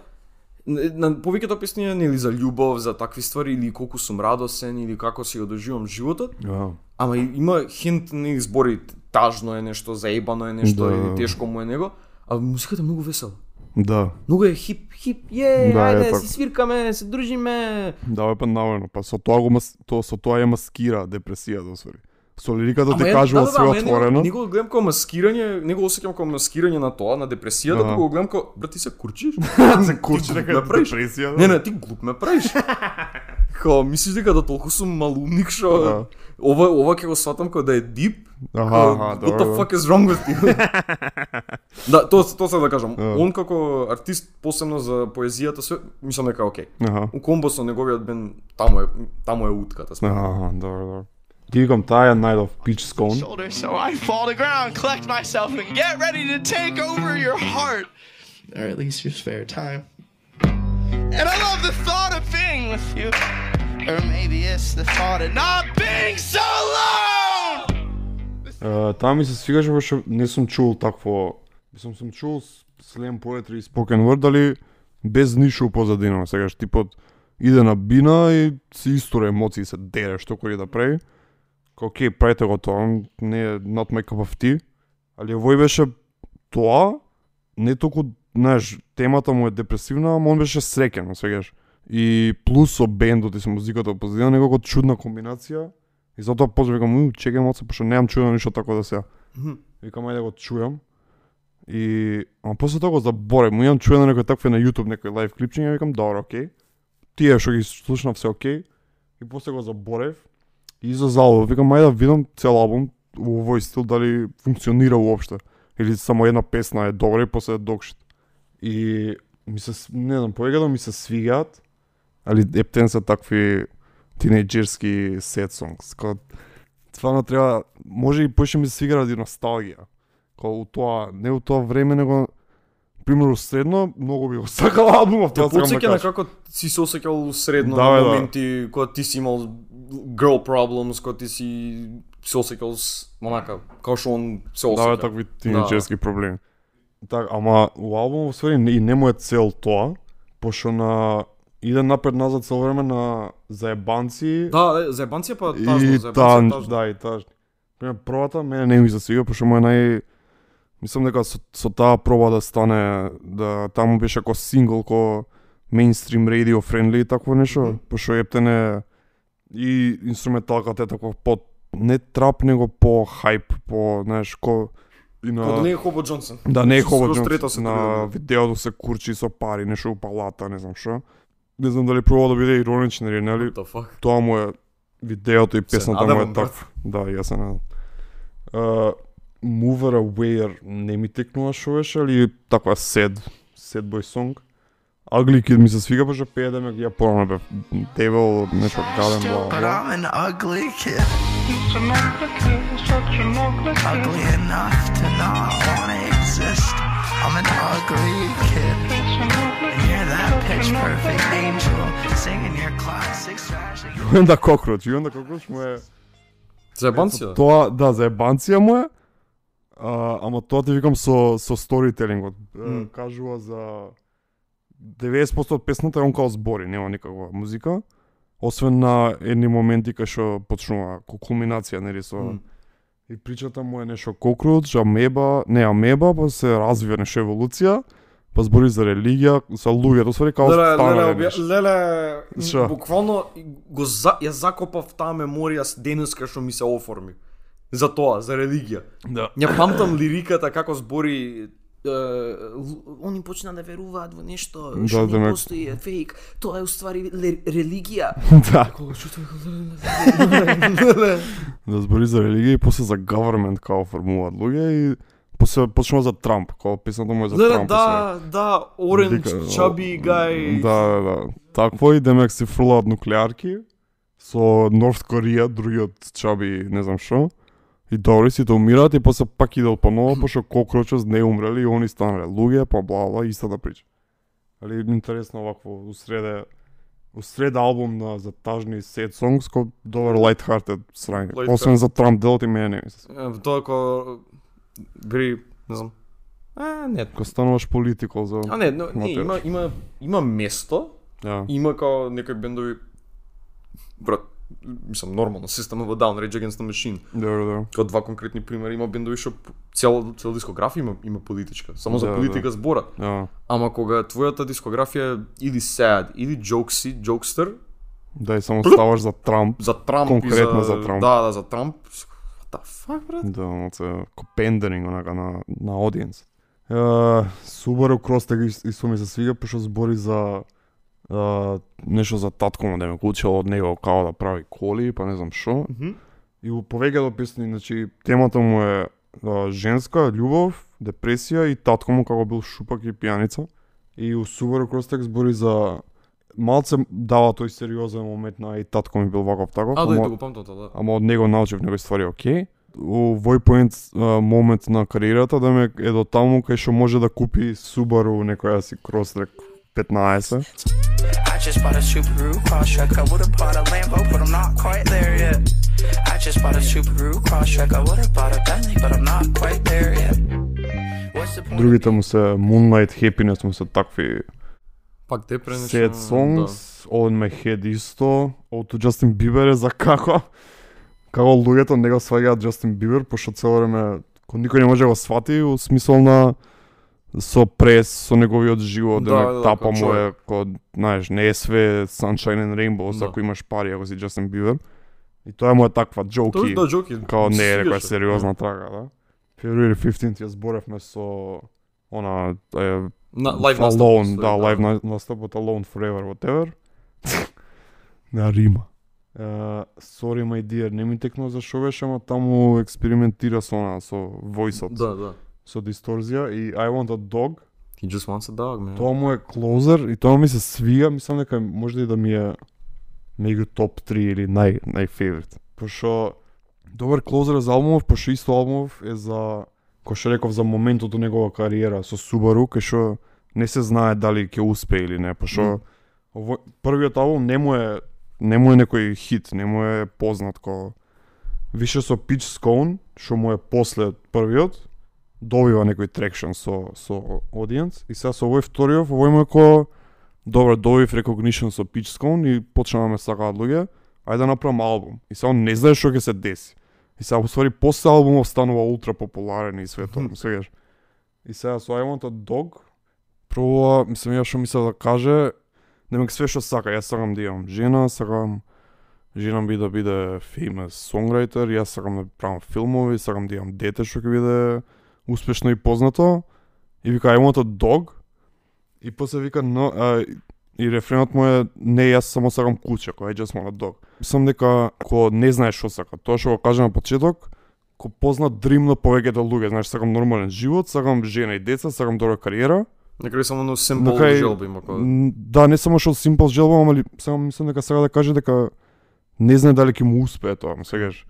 [SPEAKER 2] на на повеќето песни е нели за љубов, за такви ствари или колку сум радосен или како си го доживам животот,
[SPEAKER 1] Да.
[SPEAKER 2] ама и- има хинт нели збори тажно е нешто, заебано е нешто
[SPEAKER 1] Да.
[SPEAKER 2] или тешко му е него, а музиката е многу весела.
[SPEAKER 1] Да.
[SPEAKER 2] Многу е хип, хип, е,
[SPEAKER 1] Да, е
[SPEAKER 2] ајде,
[SPEAKER 1] така.
[SPEAKER 2] си свиркаме, се дружиме.
[SPEAKER 1] Да, е па навено, па со тоа го мас... то со тоа ја маскира депресијата, освари. Со лириката ти кажува
[SPEAKER 2] да, да,
[SPEAKER 1] све отворено.
[SPEAKER 2] Не, не го гледам како маскирање, не го осеќам како маскирање на тоа, на депресијата,
[SPEAKER 1] Аха.
[SPEAKER 2] туку го гледам како, брат, ти се курчиш?
[SPEAKER 1] се курчи
[SPEAKER 2] Ти
[SPEAKER 1] дека депресија.
[SPEAKER 2] Не, не, ти глуп ме правиш. Као, мислиш дека да толку сум малумник што
[SPEAKER 1] Да.
[SPEAKER 2] ова ова ќе го сватам како да е дип.
[SPEAKER 1] Аха, аха,
[SPEAKER 2] What the fuck is wrong with you? Да, тоа тоа се да кажам.
[SPEAKER 1] Да.
[SPEAKER 2] Он како артист посебно за поезијата све мислам дека е окей.
[SPEAKER 1] Аха.
[SPEAKER 2] У комбо со неговиот бен таму е таму е утката. мене.
[SPEAKER 1] Аха, добро, добро. Ти викам таа Night of Peach Scone.
[SPEAKER 3] shoulder, so I fall to ground, collect myself, and get ready to take over your heart. Or at least your spare time. And I love the thought of being with you. Or maybe it's the thought of not being so alone!
[SPEAKER 1] Uh, таа ми се свигаше што не сум чул такво мислам сум чул с- slam poetry и spoken word дали без ништо позадина сегаш типот иде на бина и се истора емоции се дере што кој да прави Ко, окей, правите го тоа, не е not my cup of tea, али овој беше тоа, не толку, знаеш, темата му е депресивна, ама он беше среќен, сегаш. И плюс со бендот и со музиката во позадина, некако чудна комбинација. И затоа после викам, уј, чекај малце, пошто немам чуено ништо тако да се. Викам, ајде да го чујам. И, ама после тоа го заборев, му имам чуено некој такви на YouTube, некој лайв клипчиња, викам, добро, окей. Тие што ги слушнав се окей. И после го заборев. И за залбо, викам, ајде да видам цел албум во овој стил дали функционира уопште. Или само една песна е добра и после е докшит. И ми се, не знам, повеќе ми се свигаат, али ептен се такви тинејџерски сет сонгс. Кога стварно треба, може и поише ми се свига ради носталгија. Кога у тоа, не у тоа време, него примерно средно, многу би го сакал албумов, тоа сакам да
[SPEAKER 2] потсеќа на
[SPEAKER 1] кажам.
[SPEAKER 2] како си се осеќал средно
[SPEAKER 1] Да,
[SPEAKER 2] на
[SPEAKER 1] да.
[SPEAKER 2] моменти кога ти си имал girl problems, кога ти си се осеќал с онака, како што он се
[SPEAKER 1] Да,
[SPEAKER 2] осеќа.
[SPEAKER 1] такви тинејџерски проблеми. Так, ама у албумот ствари и не му е цел тоа, пошто на иде напред назад цело време на заебанци
[SPEAKER 2] Да, да, заебанција па
[SPEAKER 1] и
[SPEAKER 2] тажно,
[SPEAKER 1] та,
[SPEAKER 2] заебанција тажно.
[SPEAKER 1] да, и тажно. Пример, првата мене не ми се свига, пошто му е нај Мислам дека со, со таа проба да стане, да таму беше како сингл, ко мейнстрим радио френдли и такво нешто,
[SPEAKER 2] Мгм.
[SPEAKER 1] пошто ептене и инструменталката е такво по не трап, него по хајп, по, знаеш, ко и на...
[SPEAKER 2] Кога да не е Хобо Джонсон.
[SPEAKER 1] Да, не е Хобо Джонс,
[SPEAKER 2] трета се
[SPEAKER 1] на видеото се курчи со пари, нешто у палата, не знам што. Не знам дали пробува да биде ироничен или нели,
[SPEAKER 2] the fuck?
[SPEAKER 1] тоа му е видеото и песната му е
[SPEAKER 2] надевам, брат.
[SPEAKER 1] так. Да, јас се надам. Uh, Mover Aware не ми текнува шо беше, али таква сед, сед бој сонг. Ugly Kid ми се свига, пошто пее да ме ја порано бе. Devil, нешто гаден, бла, бла.
[SPEAKER 3] I'm an ugly kid. Ugly enough to not wanna exist. I'm an ugly kid. And you're that pitch perfect
[SPEAKER 1] You and the Cockroach му е...
[SPEAKER 2] Заебанција?
[SPEAKER 1] Тоа, да, за ебанција му е. А, ама тоа ти викам со со сторителингот. Mm. Кажува за 90% од песната е он као збори, нема никаква музика. Освен на едни моменти кај што почнува ко кулминација нели со
[SPEAKER 2] Мм.
[SPEAKER 1] и причата му е нешто кокруч, амеба, не амеба, па се развива нешто еволуција, па збори за религија, со луѓето, свари као
[SPEAKER 2] Леле,
[SPEAKER 1] стана
[SPEAKER 2] леле, леле, буквално го за... ја закопав таа меморија с денеска што ми се оформи. За тоа, за религија.
[SPEAKER 1] Да.
[SPEAKER 2] Ја памтам лириката како збори они почна да веруваат во нешто
[SPEAKER 1] Да,
[SPEAKER 2] што не
[SPEAKER 1] демек.
[SPEAKER 2] постои е фейк. Тоа е уствари религија.
[SPEAKER 1] да.
[SPEAKER 2] Кога чутам
[SPEAKER 1] да збори за религија и после за government као формуваат луѓе и после почнува за Трамп, као песната му е за
[SPEAKER 2] Леле,
[SPEAKER 1] Трамп.
[SPEAKER 2] да, да, Orange, Chubby guy.
[SPEAKER 1] Да, да, да. Такво и демек се фрлаат нуклеарки со Норth Корија, другиот чаби, не знам што. И добри сите умираат и после пак идел поново, пошто кокрочос не умрели и они станале луѓе, па бла бла, истата прича. Али интересно овакво, усреде усред албум на за тажни сет сонгс, ко добар срање.
[SPEAKER 2] Light
[SPEAKER 1] Освен за Трамп делот и мене не ми се.
[SPEAKER 2] Е, Тоа ко бри, не знам. А, не.
[SPEAKER 1] Ко стануваш политикал за...
[SPEAKER 2] А не, но, не, има има има место,
[SPEAKER 1] Да.
[SPEAKER 2] има као некои бендови брат, мислам нормално, System of a Down, Rage Against the Machine.
[SPEAKER 1] Добро, да.
[SPEAKER 2] Као два конкретни примери, има бендови што цела цела дискографија има има политичка. Само за
[SPEAKER 1] Да,
[SPEAKER 2] политика зборат.
[SPEAKER 1] Да.
[SPEAKER 2] Ама кога твојата дискографија е или sad, или jokesy, jokester,
[SPEAKER 1] Да, и само ставаш за Трамп.
[SPEAKER 2] за Трамп
[SPEAKER 1] Конкретно
[SPEAKER 2] за,
[SPEAKER 1] за Трамп.
[SPEAKER 2] Да, да, за Трамп. The fuck, брат?
[SPEAKER 1] Да, оце копендеринг онака на на аудиенс. Е, Subaru Crosstag ис- исто ми се свига пошто збори за е, нешто за татко му да ме учел од него као да прави коли, па не знам што.
[SPEAKER 2] Мгм.
[SPEAKER 1] И у повеќето песни, значи темата му е а, женска љубов, депресија и татко му како бил шупак и пијаница. И у Subaru Crosstrek збори за малце дава тој сериозен момент на и татко ми бил ваков таков.
[SPEAKER 2] А, да,
[SPEAKER 1] ама-
[SPEAKER 2] да го памтам тоа, да.
[SPEAKER 1] ама од него научив некои ствари окей. У вој поент а, момент на кариерата да ме е до таму кај што може да купи Subaru некоја си Crosstrek 15.
[SPEAKER 4] I just bought a Subaru Crosstrek. I would've bought a Lambo, but I'm not quite there yet. I just bought a Subaru Crosstrek. I would've bought a Bentley, but I'm not quite there yet.
[SPEAKER 1] Другите му се Moonlight Happiness му се такви
[SPEAKER 2] Пак те пренешо.
[SPEAKER 1] Sad Songs, All in My Head исто, од Justin Bieber е за како како луѓето не го сваѓаат Justin Bieber, пошто цело време кој никој не може да го свати, у смисол на со прес, со неговиот живот,
[SPEAKER 2] Да,
[SPEAKER 1] да,
[SPEAKER 2] да,
[SPEAKER 1] тапа му е, ко, знаеш, не е све Sunshine and Rainbows,
[SPEAKER 2] Да.
[SPEAKER 1] ако имаш пари, ако си Justin Bieber. И тоа му е таква
[SPEAKER 2] Тоа
[SPEAKER 1] джоки,
[SPEAKER 2] да джоки.
[SPEAKER 1] као не е
[SPEAKER 2] свигаше.
[SPEAKER 1] сериозна трага, да. February 15 ја зборевме со она е,
[SPEAKER 2] На лайв настап.
[SPEAKER 1] Alone, да, лайв на- настапот Alone Forever, whatever. на Рима. Uh, sorry my dear, не ми текнува за шо беше, ама таму експериментира со она, со војсот,
[SPEAKER 2] Да, да.
[SPEAKER 1] со дисторзија и I want a dog.
[SPEAKER 2] He just wants a dog, man.
[SPEAKER 1] Тоа му е клозер и тоа ми се свија, мислам дека може и да ми е меѓу топ 3 или нај нај фейворит. Пошто добар клозер за албумов, пошто исто албумов е за кој што реков за моментот од негова кариера со Subaru, кај што не се знае дали ќе успее или не, пошто ово, првиот албум не му е не му е некој хит, не му е познат ко више со Pitch Scone, што му е после првиот, добива некој трекшн со со audience и сега со овој вториот, овој му е ко добро добив recognition со Pitch Scone и почна да ме сакаат луѓе, ајде да направам албум. И сега он не знае што ќе се деси. И сега уствари после албумов станува ултра популарен и све тоа, му свегаш. И сега со I Want a Dog, прво, мислам ја што мисля да каже, немек све што сака, јас сакам да имам жена, сакам жена би да биде famous songwriter, јас сакам да правам филмови, сакам да имам дете што ќе биде успешно и познато. И вика I want a dog. И после вика no, а, и рефренот му е не јас само сакам куче, кој I just want a dog. Мислам дека ко не знае што сака, тоа што го кажа на почеток, ко познат дримно повеќето луѓе, знаеш, сакам нормален живот, сакам жена и деца, сакам добра кариера.
[SPEAKER 2] На крај само на семпл
[SPEAKER 1] На крај-
[SPEAKER 2] желба има
[SPEAKER 1] Да, не само што Simple желба, ама ли, само мислам дека сега да каже дека не знае дали ќе му успее тоа, му сегаш.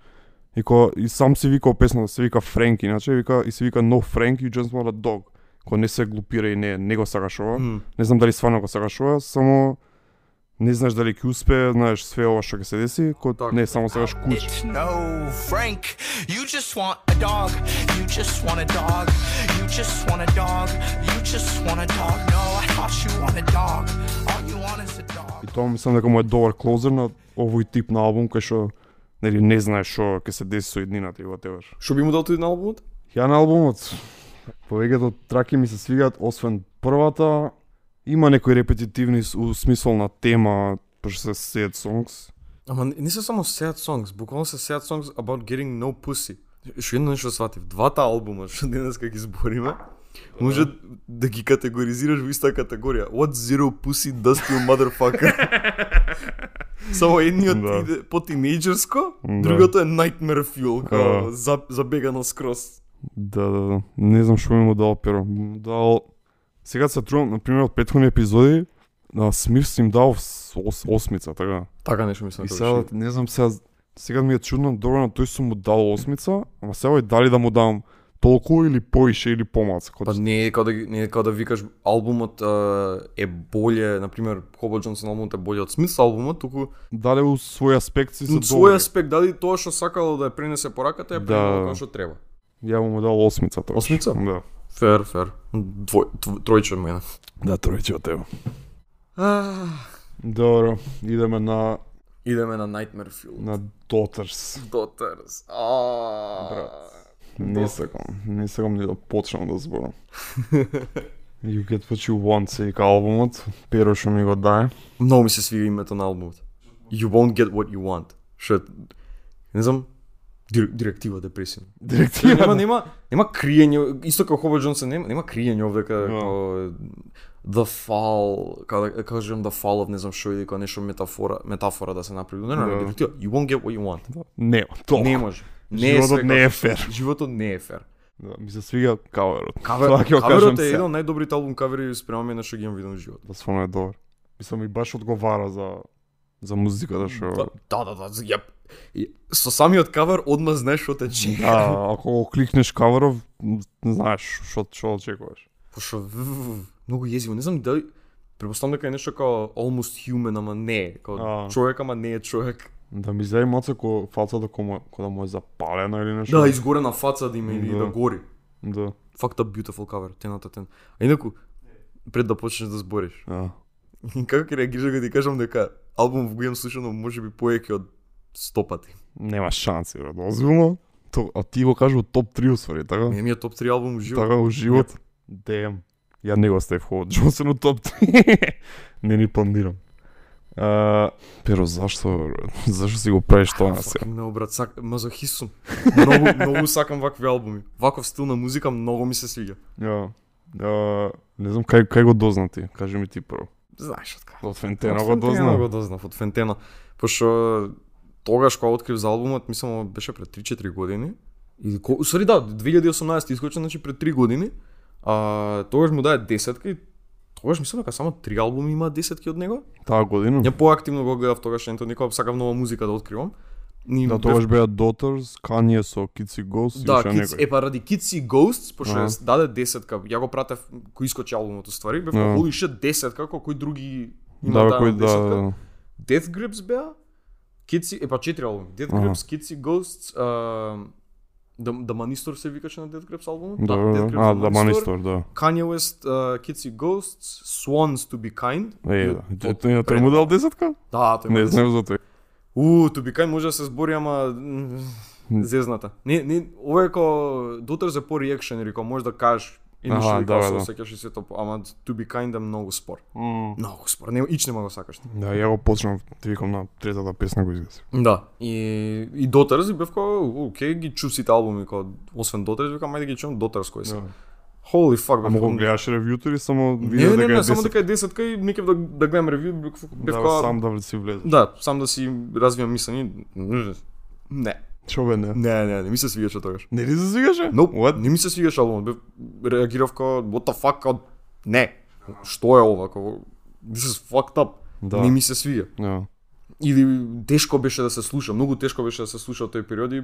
[SPEAKER 1] И ко и сам си вика песната, се вика Френк, иначе вика и се вика No Frank, you just want a dog. Ко не се глупира и не не го сакаш ова.
[SPEAKER 2] М.
[SPEAKER 1] Не знам дали стварно го сакаш ова, само не знаеш дали ќе успее, знаеш све ова што ќе се деси, ко
[SPEAKER 2] Така.
[SPEAKER 1] не само сакаш куч.
[SPEAKER 4] No Frank. You just want a dog. You just want a dog. You just want a dog. You just want a dog. No, I thought you want a dog. All you want is a dog.
[SPEAKER 1] И тоа мислам дека му е добар клозер на овој тип на албум кај што нели не знаеш што ќе се деси со иднината и whatever.
[SPEAKER 2] Што би му дал тој на албумот?
[SPEAKER 1] Ја на албумот, повеќето траки ми се свигаат, освен првата, има некои репетитивни у смисол на тема, пошто се sad songs.
[SPEAKER 2] Ама не, се само sad songs, буквално се sad songs about getting no pussy. Што едно нешто сватив, двата албума што денес ги збориме, може да ги категоризираш во иста категорија. What zero pussy does to motherfucker. Само едниот
[SPEAKER 1] Да.
[SPEAKER 2] иде по тинејџерско,
[SPEAKER 1] Да.
[SPEAKER 2] другото е nightmare fuel, као за, забегано скроз.
[SPEAKER 1] Да, да, да. Не знам што ми му дал перо. Дал... Сега се трувам, например, од претходни епизоди, на Смирс им дал ос, осмица, така.
[SPEAKER 2] Така нешто мислам
[SPEAKER 1] И
[SPEAKER 2] тоа
[SPEAKER 1] сега, не знам сега, сега ми е чудно, добро на тој сум му дал осмица, ама сега и дали да му дам толку или поише или помалку.
[SPEAKER 2] Па не е као да не е као да викаш албумот а, е боле, на пример, Хобо Джонсон албумот е боле од Смитс албумот, туку
[SPEAKER 1] Дали у свој аспект си се
[SPEAKER 2] од свој аспект дали тоа што сакало да ја пренесе пораката ја
[SPEAKER 1] Да.
[SPEAKER 2] пренесе како што треба.
[SPEAKER 1] Ја му дал осмица тоа.
[SPEAKER 2] Осмица?
[SPEAKER 1] Да.
[SPEAKER 2] Фер, фер. Двој, тројче мене.
[SPEAKER 1] Да, тројче од тебе. Добро, идеме на
[SPEAKER 2] Идеме на Nightmare Fuel.
[SPEAKER 1] на Daughters.
[SPEAKER 2] Daughters. А,
[SPEAKER 1] Брат. Не сакам, не сакам ни да почнам да зборам. You get what you want, се вика албумот, перо што ми го дае.
[SPEAKER 2] Многу ми се свига името на албумот. You won't get what you want. Што не знам, директива депресивна.
[SPEAKER 1] Директива.
[SPEAKER 2] нема нема нема криење, исто како Хобо Джонсон нема нема криење овде каде
[SPEAKER 1] Да.
[SPEAKER 2] како the fall, како да кажам the fall of не знам што или како нешто метафора, метафора да се направи. Не, не,
[SPEAKER 1] Да.
[SPEAKER 2] директива. You won't get what you want.
[SPEAKER 1] Не, толку.
[SPEAKER 2] Не може. Не
[SPEAKER 1] Животот не
[SPEAKER 2] како
[SPEAKER 1] е фер.
[SPEAKER 2] Животот не е фер.
[SPEAKER 1] Да, ми се свига каверот.
[SPEAKER 2] Кавер,
[SPEAKER 1] Тоа
[SPEAKER 2] каверот е еден од најдобрите албум кавери спрема мене што ги имам видено живот.
[SPEAKER 1] Да стварно е добар. Мислам и баш одговара за за музиката што
[SPEAKER 2] Да, да, да, ја, со самиот кавер одма знаеш што те чека.
[SPEAKER 1] Да, ако го кликнеш каверов, знаеш што што очекуваш.
[SPEAKER 2] Пошо многу језиво, не знам дали Препоставам дека е нешто као almost human, ама не е. Као
[SPEAKER 1] А.
[SPEAKER 2] човек, ама не е човек.
[SPEAKER 1] Да ми зае маца ко фацата ко, му- ко да му е запалена или нешто.
[SPEAKER 2] Да, изгорена фаца да има или
[SPEAKER 1] Да.
[SPEAKER 2] да гори.
[SPEAKER 1] Да.
[SPEAKER 2] Up beautiful cover, тената тен. А инаку, пред да почнеш да збориш,
[SPEAKER 1] Да.
[SPEAKER 2] како ќе реагираш кога ти кажам дека албум го имам слушано може би поеќе од 100 пати.
[SPEAKER 1] Нема шанси, бре, озбилно. То, а ти го кажа топ 3 усвари, така?
[SPEAKER 2] Ми е топ 3 албум живот.
[SPEAKER 1] Така у живот. Дем. Ја не го ставив Ховард Джонсон у топ 3. не ни планирам. А, pero зашто, бре? зашто си го правиш тоа на сега?
[SPEAKER 2] Не брат, сак, мазохист сум. Многу, многу сакам вакви албуми. Ваков стил на музика многу ми се свиѓа.
[SPEAKER 1] Ја. А, не знам кај кај го дозна ти, кажи ми ти прво.
[SPEAKER 2] Знаеш од кај.
[SPEAKER 1] Од Фентена
[SPEAKER 2] Од
[SPEAKER 1] го
[SPEAKER 2] Фентена
[SPEAKER 1] дозна.
[SPEAKER 2] го дознав, од Фентена. Пошто тогаш кога открив за албумот, мислам беше пред 3-4 години. И ко... Сори да, 2018 искочен, значи пред 3 години. А тогаш му даде десетка и тогаш мислам дека само 3 албуми има десетки од него.
[SPEAKER 1] Таа година?
[SPEAKER 2] Ја поактивно го гледав тогаш, ето никога сакав нова музика да откривам. Ни
[SPEAKER 1] Да, тогаш беа Daughters, Kanye со Kids и Ghost и
[SPEAKER 2] Да,
[SPEAKER 1] уште
[SPEAKER 2] Kids, е па ради Kids и Ghosts, пошто
[SPEAKER 1] Аха.
[SPEAKER 2] ја даде десетка, ја го пратев кој искочи албумот ствари, бев
[SPEAKER 1] Да.
[SPEAKER 2] holy shit десетка, кој други има
[SPEAKER 1] Да, кој да,
[SPEAKER 2] десетка.
[SPEAKER 1] да.
[SPEAKER 2] Death Grips беа, Kids и, е па четири албуми,
[SPEAKER 1] Аха.
[SPEAKER 2] Grips, Kids и Ghosts, The, The Manistор се викаше на Death Grips албумот?
[SPEAKER 1] Да,
[SPEAKER 2] Death
[SPEAKER 1] да,
[SPEAKER 2] Grips,
[SPEAKER 1] а,
[SPEAKER 2] The
[SPEAKER 1] да, Манистор, да.
[SPEAKER 2] Kanye West, uh, Kids и Ghosts, Swans to be Kind.
[SPEAKER 1] Е, да. Тој му дал десетка?
[SPEAKER 2] Да, тој
[SPEAKER 1] Не
[SPEAKER 2] има
[SPEAKER 1] знам за тој.
[SPEAKER 2] У, to be kind може да се збори, ама зезната. Не, не, ова е како Daughters е по реакшен, или како може да кажеш Initially
[SPEAKER 1] да,
[SPEAKER 2] како
[SPEAKER 1] да.
[SPEAKER 2] се осеќаш и сето, ама to be kind е многу спор. Многу спор. Не, ич нема го сакаш.
[SPEAKER 1] Да, ја го почнав, ти викам на третата песна го изгаси.
[SPEAKER 2] Да. И и Daughters и бев како, окей, ги чув сите албуми како освен Daughters, викам ајде ги чувам Daughters кои се. Holy fuck, бев.
[SPEAKER 1] Ама го гледаш ревјуто или само
[SPEAKER 2] Не,
[SPEAKER 1] видео
[SPEAKER 2] не,
[SPEAKER 1] дека
[SPEAKER 2] не,
[SPEAKER 1] е
[SPEAKER 2] само
[SPEAKER 1] 10?
[SPEAKER 2] дека е десетка и не да, да гледам ревју, бев,
[SPEAKER 1] Да, сам да си влезеш.
[SPEAKER 2] да, сам да си развијам мислење. Не.
[SPEAKER 1] Шо бе не?
[SPEAKER 2] Не, не, не ми се свиѓаше тогаш.
[SPEAKER 1] Не ли се свигаше?
[SPEAKER 2] Nope.
[SPEAKER 1] What?
[SPEAKER 2] Не ми се свигаше албумот. Бев реагирав како what the fuck, како не. Што е ова? Како this is fucked up.
[SPEAKER 1] Да.
[SPEAKER 2] Не ми се свиѓа.
[SPEAKER 1] Да.
[SPEAKER 2] Или тешко беше да се слуша, многу тешко беше да се слуша тој период и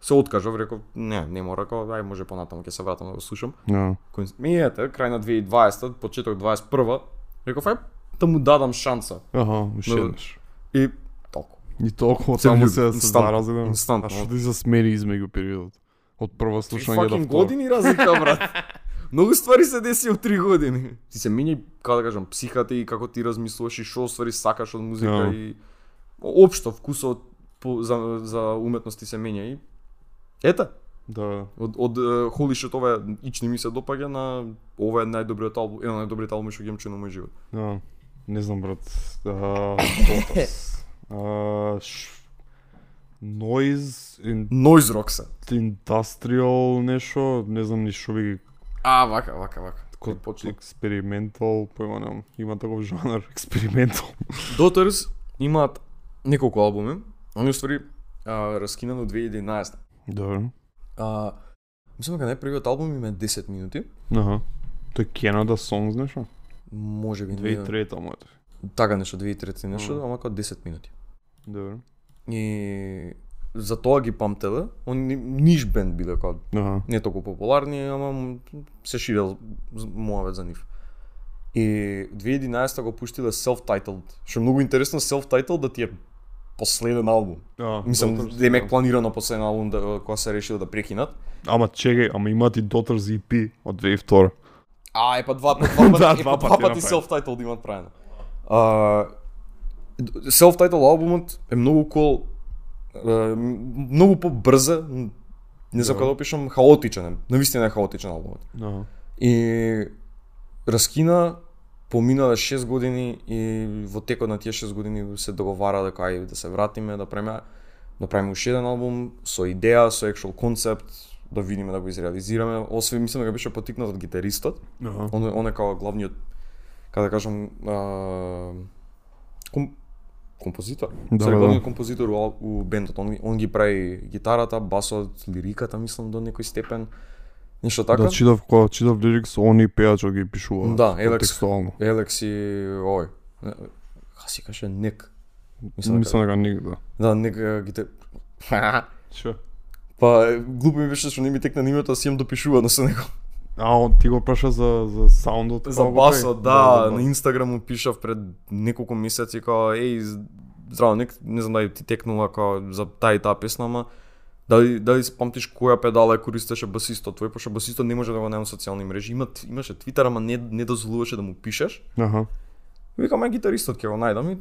[SPEAKER 2] се откажав, реков не, не мора, како ај може понатаму ќе се вратам да го слушам.
[SPEAKER 1] Да.
[SPEAKER 2] Кој ми ете, крај на 2020, почеток 21, реков ај да му дадам шанса.
[SPEAKER 1] Аха, уште
[SPEAKER 2] Да.
[SPEAKER 1] еднаш.
[SPEAKER 2] И.
[SPEAKER 1] И толку
[SPEAKER 2] Се
[SPEAKER 1] само се се
[SPEAKER 2] Инстантно.
[SPEAKER 1] зарази. да.
[SPEAKER 2] Инстантно.
[SPEAKER 1] А што ти се смери измеѓу периодот? Од прво слушање до второ.
[SPEAKER 2] години разлика, брат. Многу ствари се деси од три години. Ти се менја, како да кажам, психата и како ти размислуваш и што ствари сакаш од музика
[SPEAKER 1] Да.
[SPEAKER 2] и општо вкусот по, за, за уметност ти се менја и ета,
[SPEAKER 1] Да.
[SPEAKER 2] од, од shit ова е, ич не ми се допаѓа на ова е најдобриот албум, еден од најдобрите албуми што ги имам чуo на мој живот.
[SPEAKER 1] Да. Не знам, брат. А, Ш... Noise, in,
[SPEAKER 2] Noise Rock се.
[SPEAKER 1] industrial нешто, не знам ни што би
[SPEAKER 2] А, вака, вака, вака. Кој
[SPEAKER 1] Код
[SPEAKER 2] почна?
[SPEAKER 1] експериментал, појма немам, има таков жанр, експериментал.
[SPEAKER 2] Daughters имаат неколку албуми. Они уствари а, раскинано 2011.
[SPEAKER 1] Добро.
[SPEAKER 2] А, мислам дека најпрвиот албум им е 10 минути.
[SPEAKER 1] Аха. Тој Canada Songs нешто?
[SPEAKER 2] Може би не.
[SPEAKER 1] 2003 моето.
[SPEAKER 2] Така нешто 2003 нешто,
[SPEAKER 1] Мгм.
[SPEAKER 2] ама како 10 минути.
[SPEAKER 1] Добро.
[SPEAKER 2] И за тоа ги памтеле. Он ни- ниш бенд биле како
[SPEAKER 1] Аха.
[SPEAKER 2] не толку популарни, ама се ширел муавет за нив. И 2011 го пуштиле self-titled, што е многу интересно self-titled да ти е последен албум.
[SPEAKER 1] А,
[SPEAKER 2] Мислам,
[SPEAKER 1] Daughters,
[SPEAKER 2] демек
[SPEAKER 1] да.
[SPEAKER 2] планирано последен албум да, кога се решиле да прекинат.
[SPEAKER 1] Ама чекај, ама имаат и Daughters EP од 2002.
[SPEAKER 2] А, е па два, па два пати,
[SPEAKER 1] Да, два
[SPEAKER 2] па два пати
[SPEAKER 1] направи.
[SPEAKER 2] self-titled имат правено. А, self-titled албумот е многу cool, е, многу побрза, не знам
[SPEAKER 1] Да.
[SPEAKER 2] како да опишам, хаотичен е. Навистина е хаотичен албумот.
[SPEAKER 1] Аха.
[SPEAKER 2] И раскина поминале 6 години и во текот на тие 6 години се договара дека ај да се вратиме, да правиме да правиме уште еден албум со идеја, со actual концепт, да видиме да го изреализираме. Освен мислам дека беше потикнат од гитаристот.
[SPEAKER 1] Аха.
[SPEAKER 2] Он, он е како главниот, како да кажам, а, ком, композитор.
[SPEAKER 1] Да,
[SPEAKER 2] Да,
[SPEAKER 1] да.
[SPEAKER 2] главниот композитор у, у бендот. Он, он ги прави гитарата, басот, лириката, мислам, до некој степен. Ништо така?
[SPEAKER 1] Да читав кога читав лирикс, они пеачот ги пишува.
[SPEAKER 2] Да, Елекс.
[SPEAKER 1] текстуално.
[SPEAKER 2] Елекс и овој. Ха си каже Ник. Мислам,
[SPEAKER 1] Мислам дека ник да.
[SPEAKER 2] Да, Ник е, ги те...
[SPEAKER 1] Што?
[SPEAKER 2] Па, глупо ми беше што не ми текна името, а си имам допишувано со него.
[SPEAKER 1] А, он ти го праша за за саундот.
[SPEAKER 2] За басот,
[SPEAKER 1] прави?
[SPEAKER 2] да, на Инстаграм му пишав пред неколку месеци као еј здраво, нек, не знам дали ти текнува као за таа и таа песна, ама дали дали се памтиш која педала ја користеше басистот твој, пошто басистот не може да го нема социјални мрежи. Има имаше Твитер, ама не не дозволуваше да му пишеш.
[SPEAKER 1] Аха.
[SPEAKER 2] Викам, е гитаристот ќе го најдам и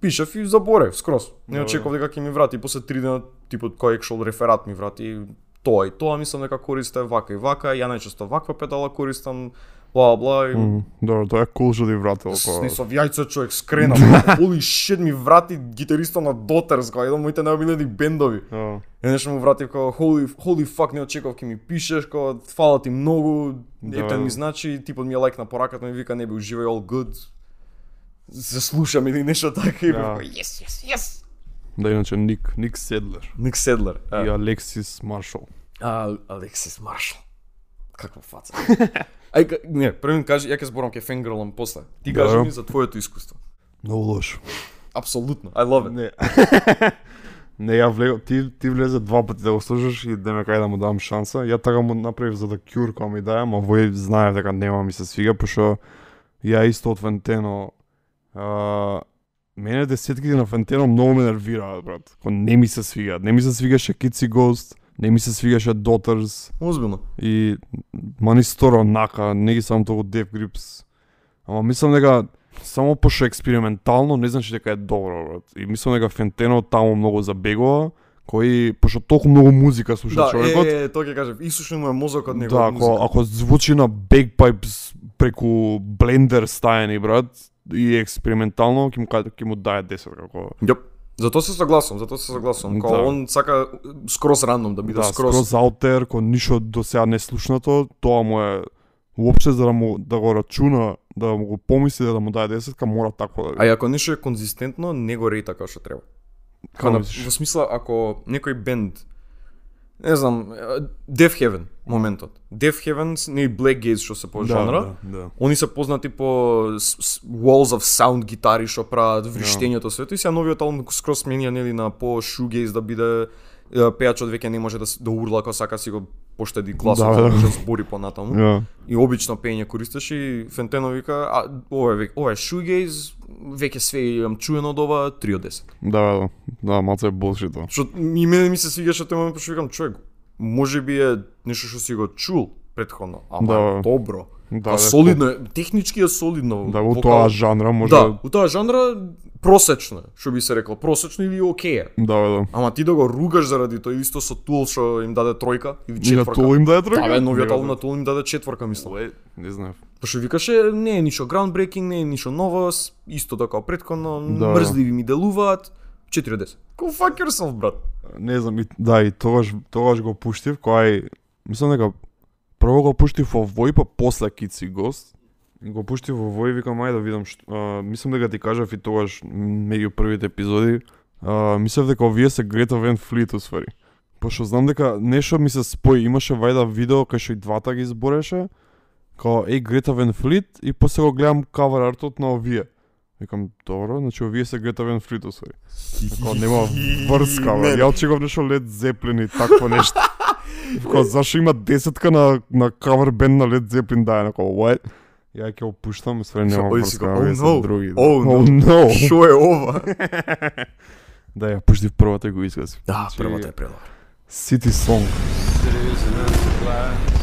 [SPEAKER 2] пишав и заборев скроз. Не
[SPEAKER 1] Да,
[SPEAKER 2] очекував дека ќе ми врати после 3 дена типот кој екшол реферат ми врати тоа и тоа мислам дека користе вака и вака, ја најчесто ваква педала користам, бла бла и
[SPEAKER 1] Мм, Добро, тоа е кул што ти вратило
[SPEAKER 2] С
[SPEAKER 1] кога.
[SPEAKER 2] со јајца човек скрена. Holy shit ми врати гитариста на Дотерс, кај еден моите најомилени бендови.
[SPEAKER 1] А,
[SPEAKER 2] Еднаш му вратив како holy holy fuck не очекував ќе ми пишеш, како фала ти многу.
[SPEAKER 1] Да.
[SPEAKER 2] Ептен ми значи, типот ми е лайк на пораката ми вика не бе уживај all good. Се слушам или нешто така и
[SPEAKER 1] Да.
[SPEAKER 2] yes yes yes.
[SPEAKER 1] Да, иначе Ник, Ник Седлер
[SPEAKER 2] Ник Седлер.
[SPEAKER 1] и Алексис Маршал.
[SPEAKER 2] А, Алексис Маршал. Каква фаца. Ај, не, прво ми кажи, ја ќе зборам ке фенгрлам после. Ти кажи
[SPEAKER 1] Добро.
[SPEAKER 2] ми за твоето искуство.
[SPEAKER 1] Многу лошо.
[SPEAKER 2] Апсолутно. I love it.
[SPEAKER 1] Не. не, ја влег, ти, ти влезе два пати да го слушаш и да ме кај да му дам шанса. Ја така му направив за да кюр кога ми даја, ма вој знаев дека нема ми се свига, пошто ја исто од Фентено а, мене десетките на Фентено многу ме нервираат, брат. Ко не ми се свига. Не ми се свигаше Kitsy Ghost, не ми се свигаше Daughters
[SPEAKER 2] Озбилно.
[SPEAKER 1] и Мани Сторо нака, не ги сам толку Death Grips. Ама мислам дека само пошто експериментално не значи дека е добро, брат. И мислам дека Фентено таму многу забегува, кој пошто толку многу музика слуша
[SPEAKER 2] Да,
[SPEAKER 1] човекот.
[SPEAKER 2] е, е, тоа ќе кажев, исушен му е мозокот него.
[SPEAKER 1] да, ако, ако звучи на bagpipes преку блендер стајани, брат, и експериментално, ќе му ќе му дае 10 како
[SPEAKER 2] Јоп. Затоа се согласувам, затоа се согласувам. Као
[SPEAKER 1] Да.
[SPEAKER 2] он сака скроз рандом да биде
[SPEAKER 1] да,
[SPEAKER 2] скроз.
[SPEAKER 1] скроз аутер, кој ништо до сега не слушнато, тоа му е уопште за да му да го рачуна, да му го помисли да му даде 10, мора такво да
[SPEAKER 2] А ако нешто е конзистентно, не го рејта како што треба. Као во смисла ако некој бенд не знам, Death Heaven моментот. Death Heaven и Black Gaze што се по жанра.
[SPEAKER 1] Да, да.
[SPEAKER 2] Они се познати по walls of sound гитари што прават вриштењето свето и сега новиот албум скроз сменија нели на по shoegaze да биде пејачот веќе не може да да урла ако сака си го поштеди гласот
[SPEAKER 1] Да,
[SPEAKER 2] да
[SPEAKER 1] да.
[SPEAKER 2] да збори понатаму.
[SPEAKER 1] Ja.
[SPEAKER 2] И обично пење користеш и Фентено вика, а ова е ова е shoegaze, веќе све имам чуено од ова 3 од 10.
[SPEAKER 1] Да, да, да, малце е bullshit тоа.
[SPEAKER 2] Што и мене ми се свигаше момент пошто викам човек, може би е нешто што си го чул претходно, ама
[SPEAKER 1] Да.
[SPEAKER 2] добро.
[SPEAKER 1] Да,
[SPEAKER 2] а
[SPEAKER 1] да,
[SPEAKER 2] солидно е, технички е солидно.
[SPEAKER 1] Да, во
[SPEAKER 2] вокал-
[SPEAKER 1] тоа жанра може
[SPEAKER 2] Да, у тоа жанра просечно, е, што би се рекло, просечно или окей е.
[SPEAKER 1] Да, да.
[SPEAKER 2] Ама ти да го ругаш заради тоа исто со Тул што им даде тројка или
[SPEAKER 1] И на тоа им даде тројка?
[SPEAKER 2] Да, бе, новиот албум на Тул им даде четврка, мислам.
[SPEAKER 1] Уе, Не знаев.
[SPEAKER 2] Пошто викаше, не е ништо groundbreaking, не е ништо ново, исто така претходно,
[SPEAKER 1] Да.
[SPEAKER 2] мрзливи ми делуваат, 4 од 10. Go fuck yourself, брат.
[SPEAKER 1] Не знам, и, да, и тогаш, тогаш го пуштив, кој мислам дека прво го пуштив во Вој, па после Кици Гост. Го пуштив во Вој, викам ајде да видам што, а, мислам дека ти кажав и тогаш меѓу првите епизоди, а, мислев дека овие се Грета Вен Флит усвари. Пошто знам дека нешто ми се спои, имаше вајда видео кај што и двата ги избореше, као еј Грета Вен Флит и после го гледам кавер артот на овие. Викам, добро, значи овие се Грета Вен Флит усвари. Како нема врска, бе. Ја очекував нешто Led Zeppelin и такво нешто. Како зашо има десетка на на кавер бенд на Led Zeppelin да е како what? Ја ќе опуштам, све нема
[SPEAKER 2] Ој си
[SPEAKER 1] врска,
[SPEAKER 2] го,
[SPEAKER 1] овие
[SPEAKER 2] oh
[SPEAKER 1] се
[SPEAKER 2] no,
[SPEAKER 1] други. да.
[SPEAKER 2] oh no.
[SPEAKER 1] oh no.
[SPEAKER 2] Шо е ова?
[SPEAKER 1] Да, ја пуштив првата и го изгаси.
[SPEAKER 2] Да,
[SPEAKER 1] Значи,
[SPEAKER 2] првата е предобра.
[SPEAKER 1] City Song.
[SPEAKER 5] Cities and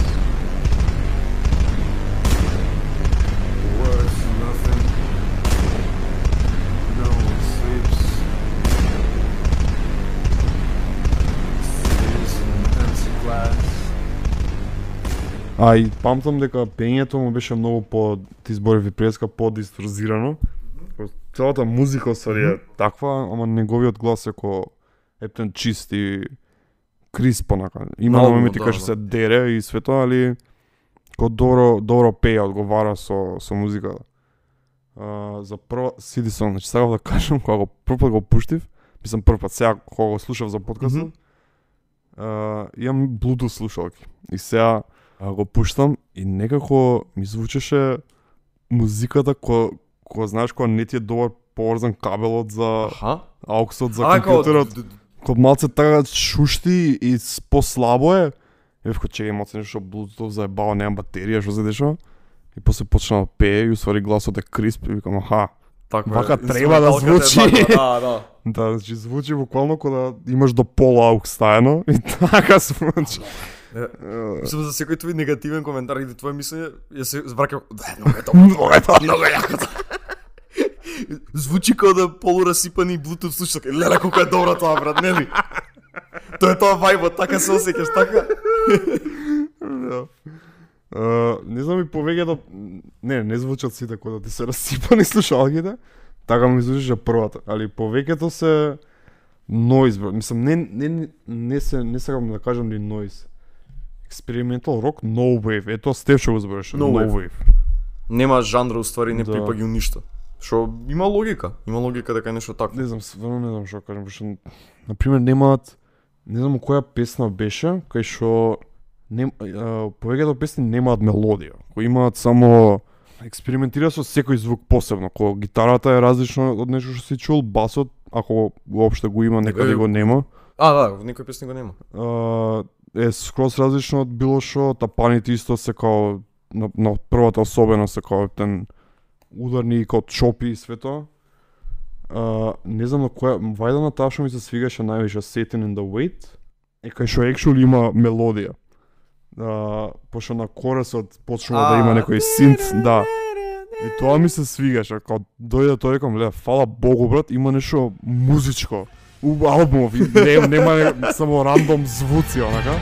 [SPEAKER 1] А и памтам дека пењето му беше многу по ти зборови преска по-дисторзирано. Целата музика сари е таква, ама неговиот глас е ко ептен чист и крисп онака. Има
[SPEAKER 2] Малку,
[SPEAKER 1] моменти
[SPEAKER 2] да,
[SPEAKER 1] што
[SPEAKER 2] да.
[SPEAKER 1] се дере и све тоа, али ко добро добро пее, одговара со со музиката. А, за прва City Song, значи сакав да кажам кога го прв пат го пуштив, мислам прв пат сега кога го слушав за подкастот.
[SPEAKER 2] Мгм.
[SPEAKER 1] Uh, имам Bluetooth слушалки. И сега А го пуштам и некако ми звучеше музиката која која знаеш кога не ти е добар поврзан кабелот за
[SPEAKER 2] Аха.
[SPEAKER 1] ауксот за компјутерот. Кod малце така шушти и послабо е. И веќе чекај малце нешто Bluetooth заебава, немам батерија, што се дешава? И после почна да пее и усвари гласот е крисп и викам аха.
[SPEAKER 2] Така,
[SPEAKER 1] Вака треба да звучи.
[SPEAKER 2] Да, да.
[SPEAKER 1] Да, значи звучи буквално кога имаш до пола аукс стаено и така звучи.
[SPEAKER 2] Мислам за секој твој негативен коментар или твое мислење, ја се звракам, да, многу е добро, многу е добро, многу е јако. Звучи како да полурасипани Bluetooth слушалка. Леле колку е добро тоа, брат, нели? Тоа е тоа вајбот, така се осеќаш, така?
[SPEAKER 1] Да. А, не знам и повеќето не, не звучат сите кога да ти се расипани слушалките. Така ми звучеше првата, али повеќето се noise, бро. Мислам не не не се не сакам да кажам ни noise. Experimental rock, no wave. Ето што го збореше,
[SPEAKER 2] No
[SPEAKER 1] no,
[SPEAKER 2] wave.
[SPEAKER 1] wave.
[SPEAKER 2] Нема жанра, уствари не
[SPEAKER 1] Да.
[SPEAKER 2] припаѓа ништо. Што има логика, има логика дека е нешто такво.
[SPEAKER 1] Не знам, стварно не знам што да кажам, пошто на пример немаат не знам која песна беше, кај што не повеќето песни немаат мелодија, кои имаат само експериментира со секој звук посебно, кога гитарата е различно од нешто што си чул, басот ако уопште го има, некаде го нема.
[SPEAKER 2] А, да, во некој песни го нема.
[SPEAKER 1] А, е скроз различно од било што, тапаните исто се као на, на првата особеност се као тен ударни као чопи и све тоа. А, не знам на која, вајда на таа што ми се свигаше највише Satan in the Wait, е кај што actually има мелодија. А, пошто на коресот почнува да има некој синт, да. И тоа ми се свигаше, као дојде тоа рекам, ле, фала Богу брат, има нешто музичко. У албумов, и не, нема само рандом звуци, онака.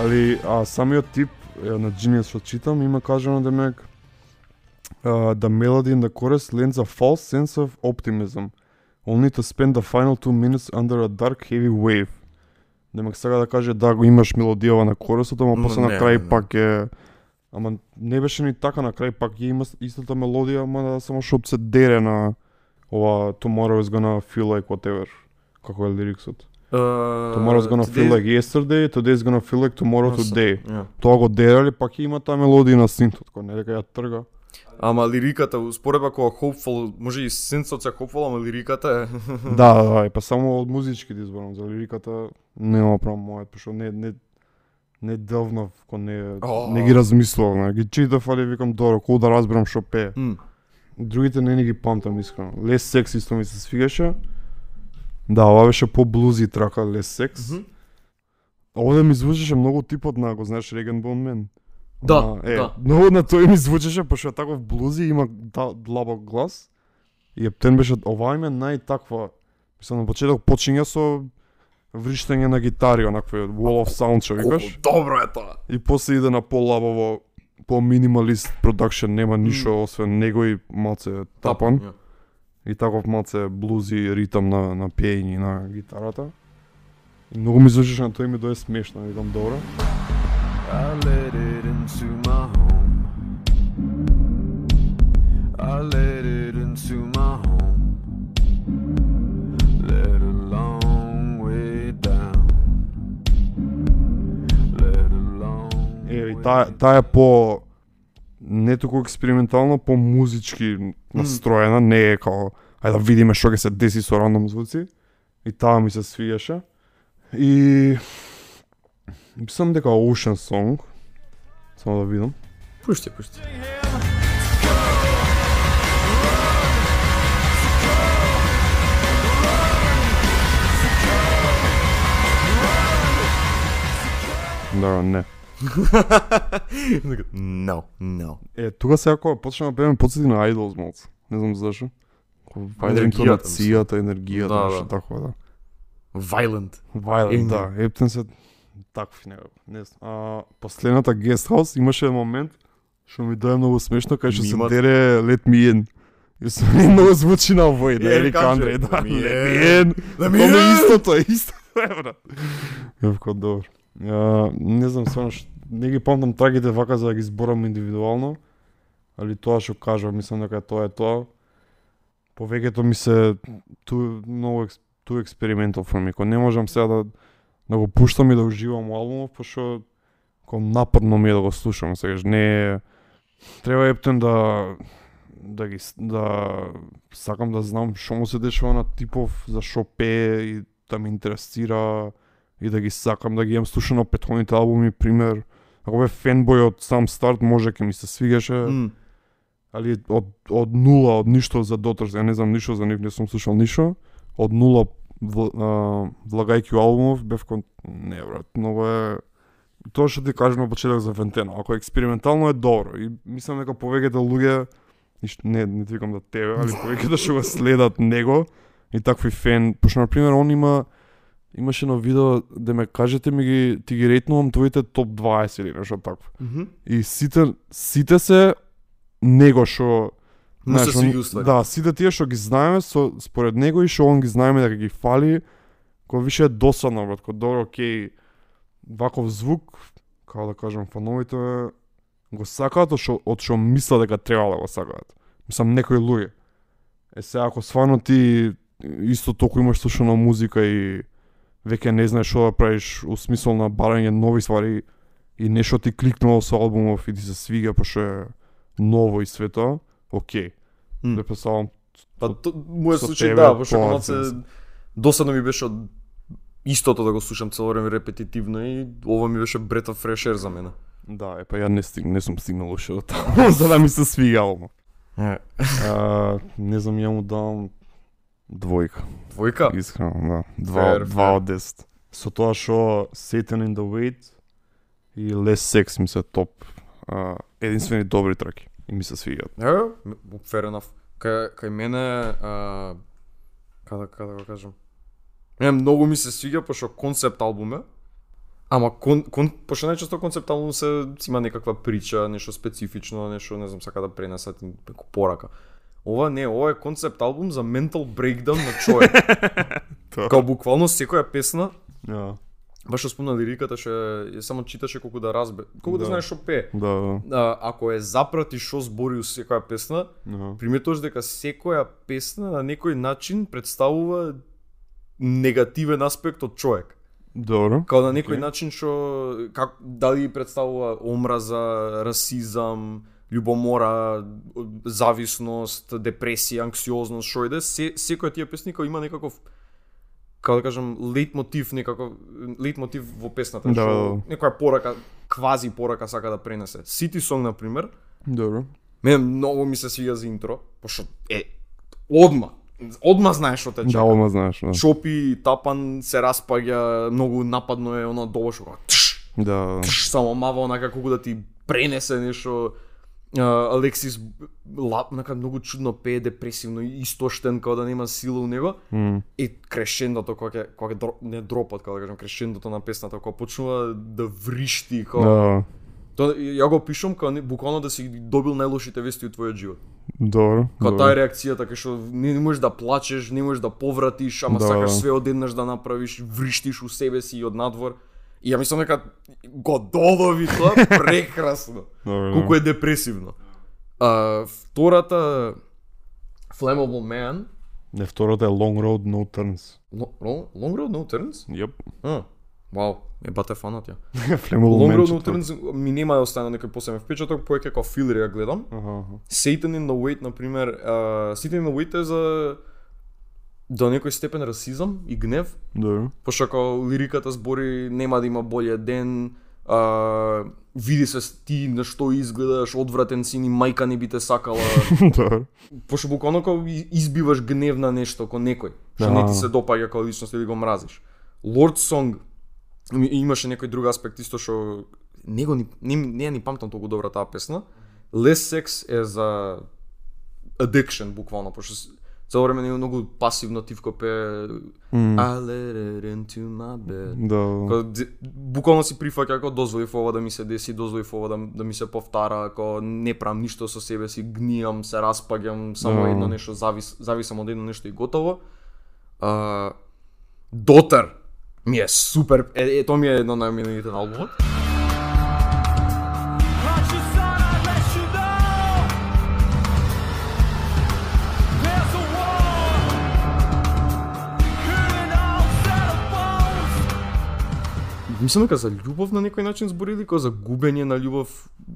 [SPEAKER 1] Али, а самиот тип е, на Genius што читам има кажано да демек uh, the melody in the chorus lends a false sense of optimism only to spend the final two minutes under a dark heavy wave. Демек сега да каже да го имаш мелодијава на корусот, ама
[SPEAKER 2] Ма
[SPEAKER 1] после на крај пак е Ама не беше ни така на крај пак ја има истата мелодија, ама да само што се дере на ова Tomorrow is gonna feel like whatever. Како е лириксот? Tomorrow is gonna feel like yesterday, today is gonna feel like tomorrow today.
[SPEAKER 2] Yeah.
[SPEAKER 1] Тоа го дерали, пак има таа мелодија на синтот, кој не дека ја трга.
[SPEAKER 2] Ама лириката, успоредба кога Hopeful, може и синцот се Hopeful, ама лириката е...
[SPEAKER 1] да, да, да, и па само од музички да изборам за лириката нема прав мојот, пошто не не не делвнав кон не
[SPEAKER 2] О.
[SPEAKER 1] не ги размислував, не ги читав, али викам добро, кога да разберам што пее.
[SPEAKER 2] М.
[SPEAKER 1] Другите не ни ги памтам искрено. Less Sex исто ми се свигаше. Да, ова беше по блузи трака Less Sex.
[SPEAKER 2] Мгм.
[SPEAKER 1] Овде ми звучеше многу типот на, го знаеш, Реген Бон Мен.
[SPEAKER 2] Да,
[SPEAKER 1] Ама, е,
[SPEAKER 2] да.
[SPEAKER 1] Многу на тој ми звучеше, пошто е таков блузи, има да, длабок глас. И ептен беше, ова им е најтаква, мислам на почеток почиња со вриштење на гитари, онакви wall of sound што викаш.
[SPEAKER 2] Добро е тоа.
[SPEAKER 1] И после иде на полабаво, по минималист продакшн, нема ништо освен него и малце тапан.
[SPEAKER 2] Ја.
[SPEAKER 1] И таков малце блузи ритам на, на пеење на гитарата. И многу ми звучеше на тој ми дое смешно, викам добро.
[SPEAKER 5] I let it into my home. I let it into my home. Let a long way down. Let a long
[SPEAKER 1] Е, таа таа е по не толку експериментално, по музички настроена, не е као ајде да видиме што ќе се деси со рандом звуци. И таа ми се свиеше. И мислам дека Ocean Song само да видам.
[SPEAKER 2] Пушти, пушти.
[SPEAKER 1] Да, не.
[SPEAKER 2] No, no.
[SPEAKER 1] Е, тука сега кога почна да пееме подсети на Idols малце. Не знам зашо.
[SPEAKER 2] Енергијата,
[SPEAKER 1] енергијата,
[SPEAKER 2] Да,
[SPEAKER 1] нешто
[SPEAKER 2] да.
[SPEAKER 1] такво, да.
[SPEAKER 2] Violent.
[SPEAKER 1] Violent, да. Ептен се такви некако. Не знам. А, последната house имаше момент што ми дое многу смешно кај што се дере Let Me In. И се ми многу звучи на овој,
[SPEAKER 2] Е,
[SPEAKER 1] Ерик Андре, да.
[SPEAKER 2] Let me
[SPEAKER 1] Let
[SPEAKER 2] in.
[SPEAKER 1] Me In.
[SPEAKER 2] Let me
[SPEAKER 1] Тоа е
[SPEAKER 2] in.
[SPEAKER 1] истото, е истото, е, брат. Јавко добро. Не знам стварно ш- не ги памтам трагите вака за да ги зборам индивидуално, али тоа што кажав, мислам дека тоа е тоа. Повеќето ми се ту многу ту експериментал for me. Ко не можам сега да да го пуштам и да уживам во албумов, пошто ко нападно ми е да го слушам, сегаш не е треба ептен да да ги да сакам да знам што му се дешава на типов, за што пее и да ме интересира и да ги сакам да ги имам слушано претходните албуми, пример. Ако бе фенбој од сам старт, може ќе ми се свигаше,
[SPEAKER 2] М,
[SPEAKER 1] али од од нула, од ништо за Доторс, ја не знам ништо за нив, не сум слушал ништо. Од нула вл- а, влагајќи албумов, бев кон не брат, многу е тоа што ти кажам на почеток за Вентена, ако експериментално е добро и мислам дека повеќето луѓе не не ти викам да тебе, али повеќето што го следат него и такви фен, пошто на пример он има имаше едно видео да ме кажете ми ги ти ги рейтнувам твоите топ 20 или нешто такво.
[SPEAKER 2] мгм.
[SPEAKER 1] И сите сите се него што
[SPEAKER 2] Му се уствари.
[SPEAKER 1] Да, сите тие што ги знаеме со според него и што он ги знаеме дека ги фали, кој више е досадно, брат, кој добро, окей, ваков звук, како да кажам, фановите го сакаат од што од што мислат дека треба да го сакаат. Мислам некои луѓе. Е сега ако стварно ти исто толку имаш слушано музика и веќе не знаеш што да правиш у смисол на барање нови ствари и нешто ти кликнало со албумов и ти се свига пошто е ново и све тоа, окей.
[SPEAKER 2] М.
[SPEAKER 1] Да представам
[SPEAKER 2] Па то, мојот случај да, пошто
[SPEAKER 1] тоа
[SPEAKER 2] конаc
[SPEAKER 1] се-
[SPEAKER 2] досадно ми беше од истото да го слушам цело време репетитивно и ова ми беше Breath of Fresh Air за мене.
[SPEAKER 1] Да, е па ја не стиг, не сум стигнал уште до таму за да ми се свига албум. А, не знам, ја му давам двојка.
[SPEAKER 2] Двојка?
[SPEAKER 1] Искрено, да. Два,
[SPEAKER 2] Fair,
[SPEAKER 1] два
[SPEAKER 2] fair.
[SPEAKER 1] од 10. Со тоа што Satan in the Wait и Less Sex ми се топ а, единствени добри траки и ми се свигаат.
[SPEAKER 2] Е, fair enough. Кај, кај мене, а, каде, каде го кажам? Не, многу ми се свиѓа, пошто концепт албум е. Ама, кон, кон, пошто најчесто концепт албум се има некаква прича, нешто специфично, нешто, не знам, сака да пренесат и преку порака. Ова не, ова е концепт албум за ментал брейкдаун на човек. Као буквално секоја песна,
[SPEAKER 1] Ja,
[SPEAKER 2] баш спомна лириката, ја само читаше колку да разбе, колку да,
[SPEAKER 1] Да.
[SPEAKER 2] знаеш што пее.
[SPEAKER 1] да, да.
[SPEAKER 2] А, ако е запрати што збори у секоја песна,
[SPEAKER 1] ja.
[SPEAKER 2] приметуваш дека секоја песна на некој начин представува негативен аспект од човек.
[SPEAKER 1] Добро.
[SPEAKER 2] Као на некој
[SPEAKER 1] Окей.
[SPEAKER 2] начин што как дали представува омраза, расизам, љубомора, зависност, депресија, анксиозност, што иде, се, секоја тие песни има некаков како да кажам, лейт мотив, некако лейт мотив во песната,
[SPEAKER 1] Да,
[SPEAKER 2] што некоја порака, квази порака сака да пренесе. City Song на пример,
[SPEAKER 1] Добро.
[SPEAKER 2] Мене многу ми се свиѓа за интро, пошто е одма. Одма знаеш што те чека.
[SPEAKER 1] Да, ома знаеш, да.
[SPEAKER 2] Чопи, тапан се распаѓа, многу нападно е оно што го тш,
[SPEAKER 1] Да,
[SPEAKER 2] тш, само мава онака колку да ти пренесе нешто. Алексис лап, нака многу чудно пее, депресивно, истоштен, као да нема сила у него.
[SPEAKER 1] М.
[SPEAKER 2] И крешендото кога ќе кога дро, не дропот, како да кажам, крешендото на песната кога почнува да вришти, као
[SPEAKER 1] да.
[SPEAKER 2] Тоа ја го пишам као не- буквално да си добил најлошите вести од твојот живот.
[SPEAKER 1] Добро. Добро.
[SPEAKER 2] таа е реакцијата кај што не, не можеш да плачеш, не можеш да повратиш, ама
[SPEAKER 1] Да.
[SPEAKER 2] сакаш све одеднаш да направиш, вриштиш у себе си и од надвор. И ја мислам дека го додови тоа прекрасно. Колку е депресивно. А, втората Flammable Man,
[SPEAKER 1] Не, втората е Long Road No Turns.
[SPEAKER 2] Lo- Lo- Long Road No Turns?
[SPEAKER 1] Јеп.
[SPEAKER 2] А, вау, е бате фанат ја.
[SPEAKER 1] Flammable
[SPEAKER 2] Long Road No. Turns ми нема да остане некој посебен впечаток, поеќе како филер ја гледам.
[SPEAKER 1] Аха, аха.
[SPEAKER 2] Satan in the Wait, например, uh, Satan in the Wait е за до некој степен расизам и гнев,
[SPEAKER 1] Добро.
[SPEAKER 2] пошто како лириката збори нема да има болje ден, а, види се ти на што изгледаш, одвратен си, ни мајка не би те сакала,
[SPEAKER 1] Добро.
[SPEAKER 2] пошто буквално како избиваш гнев на нешто кон некој, што не ти
[SPEAKER 1] Да.
[SPEAKER 2] се допаѓа како личност или го мразиш. Lord Song имаше некој друг аспект исто што не го ни не, не ја ни памтам толку добра таа песна. Less Sex е за addiction буквално, пошто цело време е многу пасивно тивко пе I let it into my bed.
[SPEAKER 1] Да.
[SPEAKER 2] Ди- буквално си прифаќа како дозволив ова да ми се деси, дозволив ова да, да ми се повтара, ако не правам ништо со себе си, гнијам, се распаѓам, само
[SPEAKER 1] Да.
[SPEAKER 2] едно нешто завис, зависам од едно нешто и готово. А, Дотер Ми е супер, е, е тоа ми е едно од најомилените на албумот. Мислам дека за љубов на некој начин зборили, кој за губење на љубов,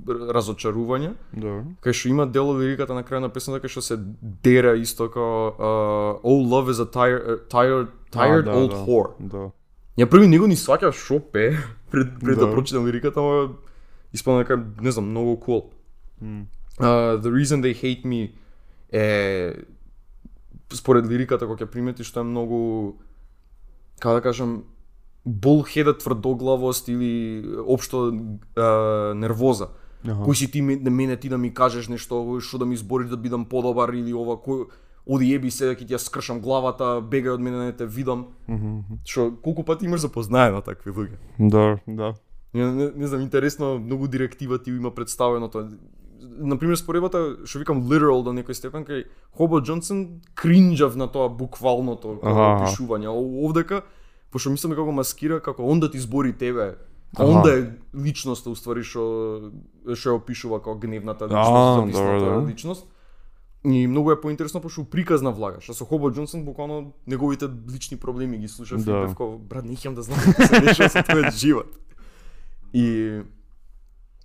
[SPEAKER 2] разочарување.
[SPEAKER 1] Да.
[SPEAKER 2] Кај што има дел од лириката на крај на песната кај што се дере исто како uh, Oh love is a tired, tired, tired
[SPEAKER 1] А, да,
[SPEAKER 2] old
[SPEAKER 1] да,
[SPEAKER 2] whore.
[SPEAKER 1] Да.
[SPEAKER 2] Ја први него ни сваќа шо пе пред пред да,
[SPEAKER 1] Да.
[SPEAKER 2] прочитам лириката, ама испадна дека не знам, многу cool. Uh, the reason they hate me е според лириката кој ќе примети што е многу како да кажам bullheaded тврдоглавост или општо нервоза.
[SPEAKER 1] Аха.
[SPEAKER 2] Кој си ти на мене ти да ми кажеш нешто што да ми избориш да бидам подобар или ова кој оди еби се ќе ти ја скршам главата, бегај од мене не те видам. Што колку пати имаш запознаено такви луѓе.
[SPEAKER 1] Да, да.
[SPEAKER 2] Не, не, не знам, интересно, многу директива ти има представено тоа. Например, споредбата, што викам literal до некој степен, кај Хобо Джонсон кринџав на тоа буквалното како
[SPEAKER 1] Аха.
[SPEAKER 2] опишување. А овдека, пошто мислам дека го маскира како он да ти збори тебе, а он да е личноста уствари што што ја опишува како гневната личност, личност. И многу е поинтересно пошто приказна влага, што со Хобо Джонсон буквално неговите лични проблеми ги слушав
[SPEAKER 1] Да.
[SPEAKER 2] и певко, брат, не ќе да знам какво се дешава со твојот живот. И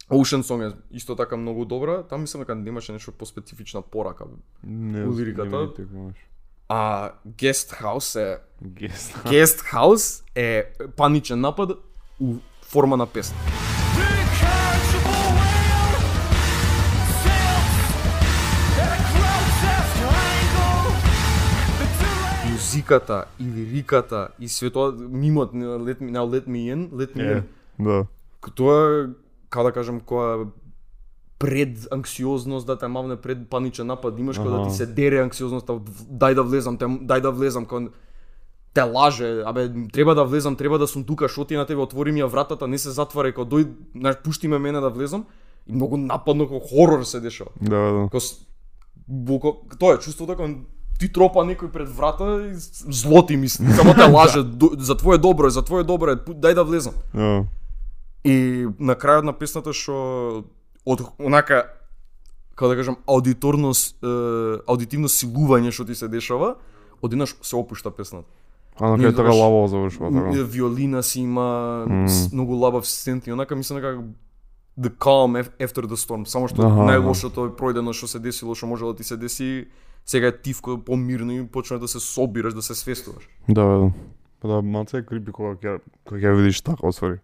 [SPEAKER 2] Ocean Song е исто така многу добра, таму мислам дека немаше нешто поспецифична порака.
[SPEAKER 1] Не,
[SPEAKER 2] У лириката?
[SPEAKER 1] не текнуваш.
[SPEAKER 2] А Guest House е
[SPEAKER 1] Гест.
[SPEAKER 2] Guest House е паничен напад у форма на песна. Музиката и лириката и све тоа мимот на Let Me Now Let Me In, Let Me In.
[SPEAKER 1] да.
[SPEAKER 2] Тоа како да кажам, која пред анксиозност да те мавне пред паничен напад, имаш кога да ти се дере анксиозноста, дај да влезам, те, дај да влезам, кога те лаже, абе треба да влезам, треба да сум тука, што ти на тебе отвори ми ја вратата, не се затварај, кога дој, знаеш, пушти ме мене да влезам и многу нападно како хорор се дешава.
[SPEAKER 1] Да, да.
[SPEAKER 2] Кога с- буко, тоа е чувството кога ти тропа некој пред врата и зло ти мисли, само те лаже, до, за твое добро е, за твое добро е, дај да влезам.
[SPEAKER 1] Да.
[SPEAKER 2] И на крајот на песната што од онака како да кажам аудиторно е, аудитивно силување што ти се дешава, одеднаш се опушта песната.
[SPEAKER 1] А на крај така лаво завршува така.
[SPEAKER 2] Виолина си има с- многу лабав сцент и онака мислам дека the calm af- after the storm, само што
[SPEAKER 1] Аха,
[SPEAKER 2] најлошото е пројдено што се десило, што може да ти се деси, сега е тивко помирно и почнеш да се собираш, да се свестуваш.
[SPEAKER 1] Да, да. Па да, малце е крипи кога ќе кога ќе видиш така освари.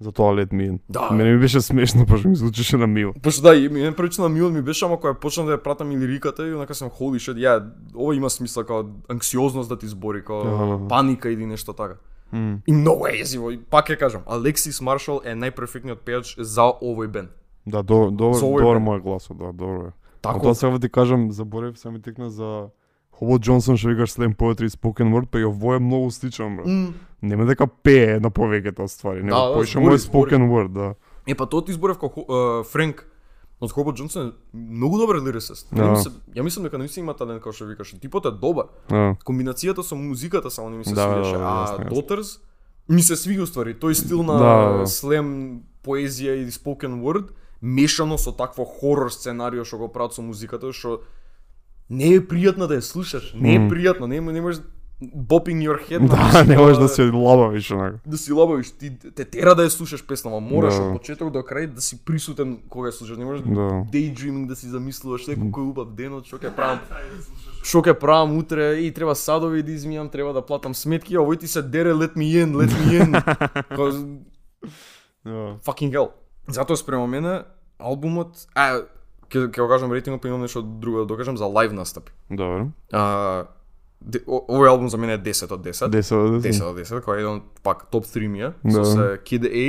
[SPEAKER 1] За тоа лет ми.
[SPEAKER 2] Да.
[SPEAKER 1] Мене ми беше смешно, пошто ми звучеше на мило.
[SPEAKER 2] Пошто да, и мене првично на милот ми беше, ама кога почнав да ја пратам и лириката и онака сам holy shit, ја, ова има смисла како анксиозност да ти збори, како
[SPEAKER 1] Аха.
[SPEAKER 2] паника или нешто така.
[SPEAKER 1] М.
[SPEAKER 2] И многу е езиво, и пак ќе кажам, Алексис Маршал е најперфектниот пејач за овој бенд.
[SPEAKER 1] Да, до, до,
[SPEAKER 2] За овој
[SPEAKER 1] добар
[SPEAKER 2] бенд.
[SPEAKER 1] мој глас, да, добро е.
[SPEAKER 2] Тако,
[SPEAKER 1] тоа сега ти кажам, заборев, се ми текна за Хобо Джонсон што викаш slam poetry и spoken word, па и ово е многу слично, бро.
[SPEAKER 2] М,
[SPEAKER 1] Нема дека пее на повеќето ствари, него
[SPEAKER 2] Да, да,
[SPEAKER 1] поише
[SPEAKER 2] збори,
[SPEAKER 1] мој
[SPEAKER 2] збори.
[SPEAKER 1] spoken word, да.
[SPEAKER 2] Е, па тоа ти изборев како uh, Френк од Хобо Джонсон е многу добар лирисист.
[SPEAKER 1] Да.
[SPEAKER 2] Ја, мислам, ја мислам дека наистина има талент како што викаш. Типот е добар.
[SPEAKER 1] Да.
[SPEAKER 2] Комбинацијата со музиката само не ми се
[SPEAKER 1] Да,
[SPEAKER 2] свиеше.
[SPEAKER 1] да, да,
[SPEAKER 2] а
[SPEAKER 1] јасно.
[SPEAKER 2] Daughters ми се свига уствари. Тој стил на
[SPEAKER 1] Да, да.
[SPEAKER 2] слем поезија и spoken word мешано со такво хорор сценарио што го прават со музиката што не е пријатно да ја слушаш. Не е пријатно, не, не можеш bopping your head.
[SPEAKER 1] Да, не можеш да се лабавиш онака.
[SPEAKER 2] да си лабавиш, ти те тера да ја слушаш песна, ама мораш
[SPEAKER 1] Да.
[SPEAKER 2] од почеток до крај да си присутен кога ја слушаш. Не можеш
[SPEAKER 1] Да.
[SPEAKER 2] daydreaming да си замислуваш некој кој убав денот, што ќе правам. Што ќе правам утре и треба садови да измијам, треба да платам сметки, а овој ти се дере let me in, let me in. Као,
[SPEAKER 1] Да.
[SPEAKER 2] fucking hell. Затоа спрема мене албумот, а ќе ќе го кажам рейтингот, па имам нешто друго да докажам за лайв настапи.
[SPEAKER 1] Добро.
[SPEAKER 2] А, де, о- овој албум за мене е 10 од 10.
[SPEAKER 1] 10 од
[SPEAKER 2] 10
[SPEAKER 1] 10.
[SPEAKER 2] од 10, кој е еден пак топ 3 ми е.
[SPEAKER 1] Да.
[SPEAKER 2] Со се Kid A,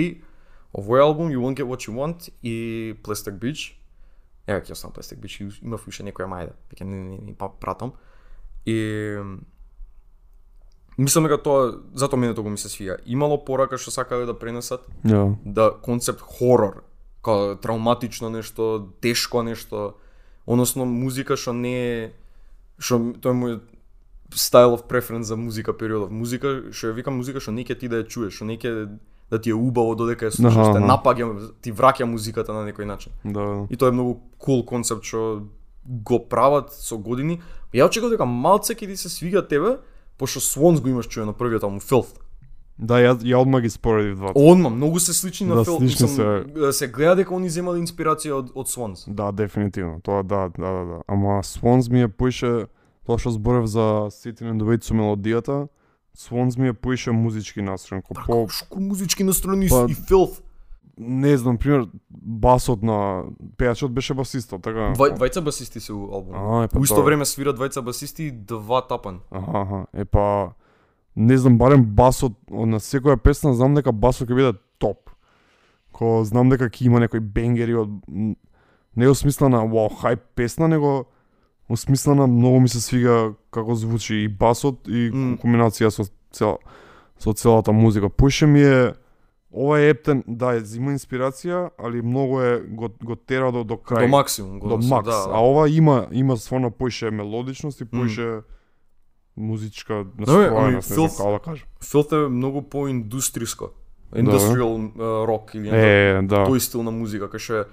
[SPEAKER 2] овој албум You Won't Get What You Want и Plastic Beach. Ева ќе оставам Plastic Beach, имав уште некоја мајда, веќе не, не, не, па пратам. И мислам дека тоа затоа мене тоа ми се свија. Имало порака што сакале да пренесат,
[SPEAKER 1] Да.
[SPEAKER 2] да концепт хорор, као травматично нешто, тешко нешто, односно музика што не е што тој мој style of preference за музика периодов. Музика, што ја викам музика што не ќе ти да ја чуеш, што не ќе да ти е убаво додека ја слушаш, те напаѓа, ти враќа музиката на некој начин.
[SPEAKER 1] Да, да.
[SPEAKER 2] И тоа е многу кул cool концепт што го прават со години. Ја очекував дека малце ќе ти се свига тебе, пошто Swans го имаш чуено првиот албум Filth.
[SPEAKER 1] Да, ја, ја одма ги споредив двата.
[SPEAKER 2] Одма, многу се слични на
[SPEAKER 1] Да, слични
[SPEAKER 2] Мислам, се гледа дека они земале инспирација од, од Swans.
[SPEAKER 1] Да, дефинитивно. Тоа да, да, да, да. Ама Swans ми е поише тоа што зборев за Sitting and Wait со мелодијата. Swans ми е поише музички настроен, ко по
[SPEAKER 2] шко музички настроени
[SPEAKER 1] Па-
[SPEAKER 2] и Filth.
[SPEAKER 1] не знам, пример басот на пејачот беше басистот, така.
[SPEAKER 2] Двај, двајца басисти се у албумот.
[SPEAKER 1] Па
[SPEAKER 2] У исто време свира двајца басисти и два тапан.
[SPEAKER 1] Аха, аха. Е па не знам, барем басот на секоја песна знам дека басот ќе биде топ. Ко знам дека ќе има некои бенгери од не осмислена вау хајп песна, него осмислена многу ми се свига како звучи и басот и
[SPEAKER 2] М.
[SPEAKER 1] комбинација со цел со целата музика. Пуше ми е ова ептен, да, е, зима инспирација, али многу е го, го тера до, до крај.
[SPEAKER 2] До максимум. Го
[SPEAKER 1] до
[SPEAKER 2] се-
[SPEAKER 1] макс.
[SPEAKER 2] Да,
[SPEAKER 1] А ова има има стварно поише мелодичност и поише музичка
[SPEAKER 2] ами,
[SPEAKER 1] настроеност, не знам како да кажам.
[SPEAKER 2] Filth е многу по-индустриско. Industrial uh, rock или некој
[SPEAKER 1] Е, да.
[SPEAKER 2] тој стил на музика, кај што е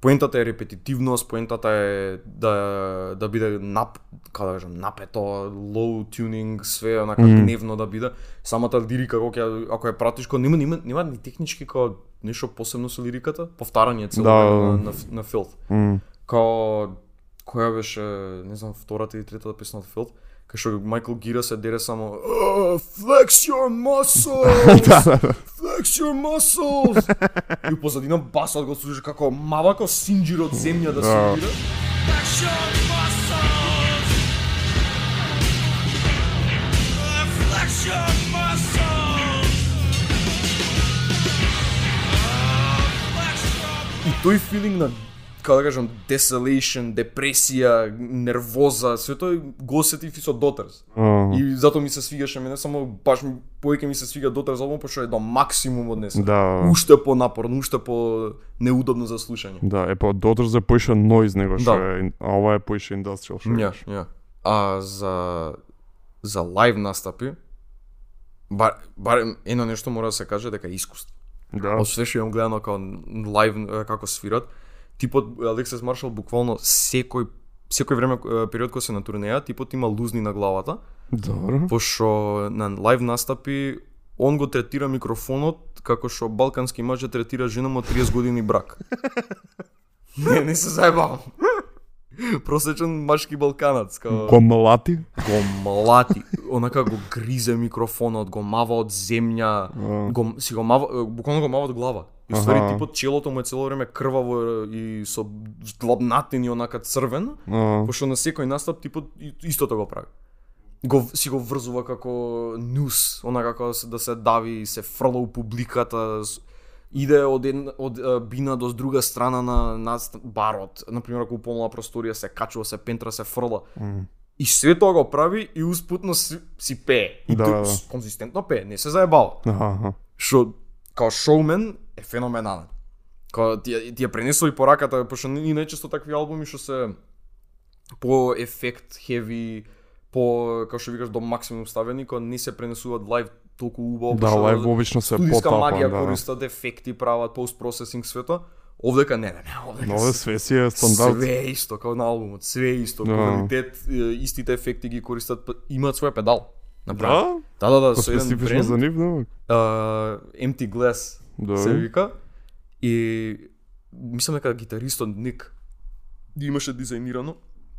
[SPEAKER 2] поентата е репетитивност, поентата е да да биде нап, како да кажам, напето, low tuning, све онака
[SPEAKER 1] Мм.
[SPEAKER 2] гневно да биде. Самата лирика кога ќе ако ја пратиш, нема нема нема ни технички како нешто посебно со лириката, повтарање цело
[SPEAKER 1] Да,
[SPEAKER 2] време
[SPEAKER 1] да.
[SPEAKER 2] на, на, на Filth.
[SPEAKER 1] М,
[SPEAKER 2] Као која беше, не знам, втората или третата песна од Filth, кај што Майкл Гира се дере само "Uh, flex your muscles flex your muscles и позадина басот го слушаш како мава како синџир од земја да се
[SPEAKER 1] Да.
[SPEAKER 3] Flex your muscles. Flex your muscles. Flex your
[SPEAKER 2] и тој филинг на како да кажам desolation, депресија, нервоза, све тоа го осетив и со Daughters.
[SPEAKER 1] а,
[SPEAKER 2] И затоа ми се свигаше мене само баш повеќе ми се свига Daughters албум пошто е до максимум однесен.
[SPEAKER 1] Да.
[SPEAKER 2] Уште по напорно, уште по неудобно за слушање.
[SPEAKER 1] Да, е па Daughters е поише noise него што
[SPEAKER 2] Да.
[SPEAKER 1] е, а ова е поише industrial што
[SPEAKER 2] Ја, ја. А за за лайв настапи бар барем едно нешто мора да се каже дека е искуство.
[SPEAKER 1] Да.
[SPEAKER 2] Од све што имам гледано како лайв како свират, типот Алексис Маршал буквално секој секој време период кога се на турнеја, типот има лузни на главата,
[SPEAKER 1] Добро.
[SPEAKER 2] пошто на лайв настапи он го третира микрофонот како што балкански маже третира жена му од 30 години брак. не, не се заебавам. Просечен машки балканац, као
[SPEAKER 1] Го млати?
[SPEAKER 2] го млати, онака го гризе микрофонот, го мава од земја, го си го мава, буквално го мава од глава. И ствари типот челото му е цело време крваво и со длабнатин и онака црвен,
[SPEAKER 1] А,
[SPEAKER 2] пошто на секој настап типот истото го прави. Го си го врзува како нюс, онака како да се, да се дави и се фрла у публиката, иде од една, од бина до друга страна на, на барот, на пример ако уполнала просторија се качува, се пентра, се фрла. И све тоа го прави и успутно си, си пее. И
[SPEAKER 1] Да,
[SPEAKER 2] тој
[SPEAKER 1] да.
[SPEAKER 2] конзистентно пее, не се заебава.
[SPEAKER 1] аха, аха.
[SPEAKER 2] Што као шоумен е феноменален. Као ти, ја- ти ја пренесува и пораката, пошто и најчесто такви албуми што се по ефект, хеви, по, како што викаш, до максимум ставени, кога не се пренесуваат лайв толку убаво.
[SPEAKER 1] Да, лайв обично се потапан,
[SPEAKER 2] магија
[SPEAKER 1] да.
[SPEAKER 2] користат, ефекти прават, постпроцесинг, свето. Овдека не, не, не, овдека
[SPEAKER 1] Но овде
[SPEAKER 2] се-
[SPEAKER 1] све си е стандард.
[SPEAKER 2] Све исто, како на албумот, све исто,
[SPEAKER 1] Да.
[SPEAKER 2] квалитет, истите ефекти ги користат, па- имаат свој педал. Направо.
[SPEAKER 1] Да?
[SPEAKER 2] Да, да, да, со еден
[SPEAKER 1] специфично за
[SPEAKER 2] бренд,
[SPEAKER 1] нив, да?
[SPEAKER 2] uh, Empty Glass
[SPEAKER 1] Да.
[SPEAKER 2] се вика. И мислам дека гитаристот Ник имаше дизајнирано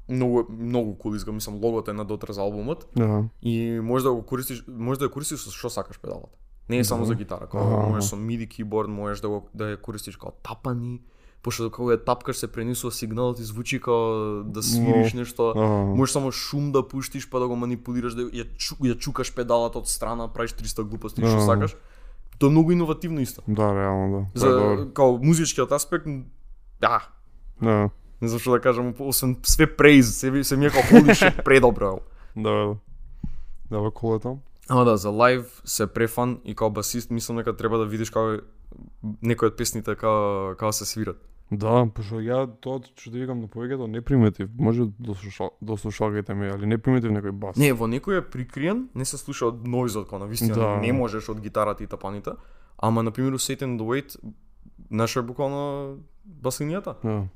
[SPEAKER 2] многу многу кул изгледа, мислам логото е на дотра за албумот
[SPEAKER 1] Да.
[SPEAKER 2] и може да го користиш, може да ја користиш со што сакаш педалата. Не е само за гитара, како
[SPEAKER 1] Аха.
[SPEAKER 2] можеш со MIDI keyboard, можеш да го да ја користиш како тапани, пошто кога ја тапкаш се пренесува сигналот и звучи како да свириш нешто.
[SPEAKER 1] Аха.
[SPEAKER 2] Можеш само шум да пуштиш па да го манипулираш, да ја, чу, ја чукаш педалата од страна, правиш 300 глупости што
[SPEAKER 1] Да.
[SPEAKER 2] сакаш. Тоа е многу иновативно исто.
[SPEAKER 1] Да, реално, да.
[SPEAKER 2] За
[SPEAKER 1] добро.
[SPEAKER 2] као музичкиот аспект, да,
[SPEAKER 1] Да.
[SPEAKER 2] не знам што да кажам, освен све прейз, се, се ми е како holy shit предобро.
[SPEAKER 1] Да, да. Да, бе, кол е там.
[SPEAKER 2] Ама да, за лайв се префан и као басист мислам дека треба да видиш како некои од песните како како се свират.
[SPEAKER 1] Да, пошто ја тоа што ти викам на повеќето не приметив. Може до слушал, до слушалките ми, али не приметив некој бас.
[SPEAKER 2] Не, во некој е прикриен, не се слуша од ноизот, кога на вистина
[SPEAKER 1] Да.
[SPEAKER 2] не можеш од гитарата и тапаните, ама на пример Satan the Wait наша буквално басинијата.
[SPEAKER 1] Да.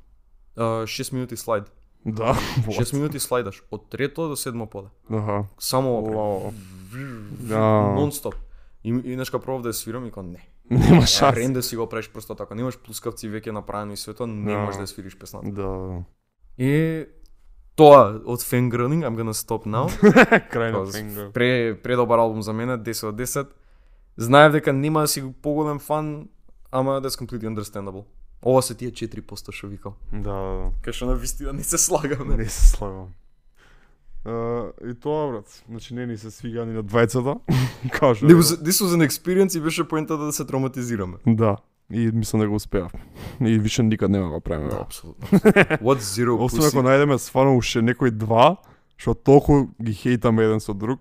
[SPEAKER 2] А, 6 минути слайд.
[SPEAKER 1] Да,
[SPEAKER 2] 6 минути слайдаш од трето до седмо поде.
[SPEAKER 1] Аха.
[SPEAKER 2] Само.
[SPEAKER 1] Вау. Да.
[SPEAKER 2] Нон-стоп. И, и нешка пробав да ја свирам и кон не.
[SPEAKER 1] Нема шанс.
[SPEAKER 2] рен да си го правиш просто така. Немаш плускавци веќе направено и све тоа, не
[SPEAKER 1] Да.
[SPEAKER 2] можеш да свириш песната.
[SPEAKER 1] Да.
[SPEAKER 2] И тоа од Fangirling, I'm gonna stop now.
[SPEAKER 1] Крај на фингер.
[SPEAKER 2] Пре, предобар албум за мене, 10 од 10. Знаев дека нема да си поголем фан, ама that's completely understandable. Ова се тие 4% што викал.
[SPEAKER 1] Да,
[SPEAKER 2] Кај што на вистина не се слагаме.
[SPEAKER 1] не се слагам. Uh, и тоа, брат. Значи, не ни се свига ни на двајцата. Кажа.
[SPEAKER 2] This this was an experience и беше поентата да се травматизираме.
[SPEAKER 1] Да. И мислам да го успеав. И више никад нема да го правиме.
[SPEAKER 2] Да, апсолутно. What zero
[SPEAKER 1] Освен ако
[SPEAKER 2] pussy?
[SPEAKER 1] најдеме стварно уште некои два, што толку ги хейтаме еден со друг,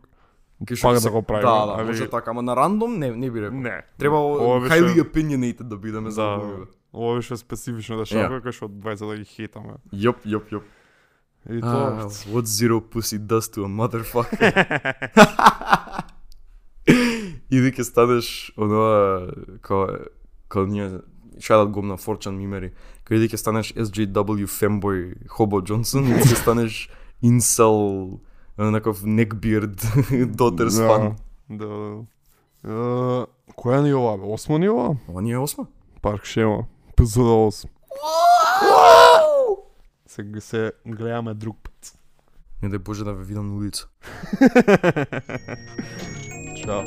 [SPEAKER 2] што
[SPEAKER 1] пак
[SPEAKER 2] се-
[SPEAKER 1] да го правиме.
[SPEAKER 2] Да, да,
[SPEAKER 1] али-
[SPEAKER 2] може така, ама на рандом не, не би рекол.
[SPEAKER 1] Не.
[SPEAKER 2] Треба
[SPEAKER 1] беше-
[SPEAKER 2] highly opinionated да бидеме за
[SPEAKER 1] Да. Ова беше специфично да шапка, кај што двајца да ги хейтаме.
[SPEAKER 2] Јоп, јоп, јоп.
[SPEAKER 1] И тоа,
[SPEAKER 2] what zero pussy does to a motherfucker. Иди ќе станеш онова као као ние шадат гом на Fortune мимери. Кај иди ќе станеш SJW fanboy Хобо Джонсон и ќе станеш неков neckbeard daughters
[SPEAKER 1] да,
[SPEAKER 2] fan.
[SPEAKER 1] да, да. Uh, која ни е ова? бе? Осмо ни е ова?
[SPEAKER 2] Ова ни е осма.
[SPEAKER 1] Парк Шема. Епизода 8. Се, се гледаме друг пат.
[SPEAKER 2] Не дај Боже да ве видам на улица.
[SPEAKER 1] Чао.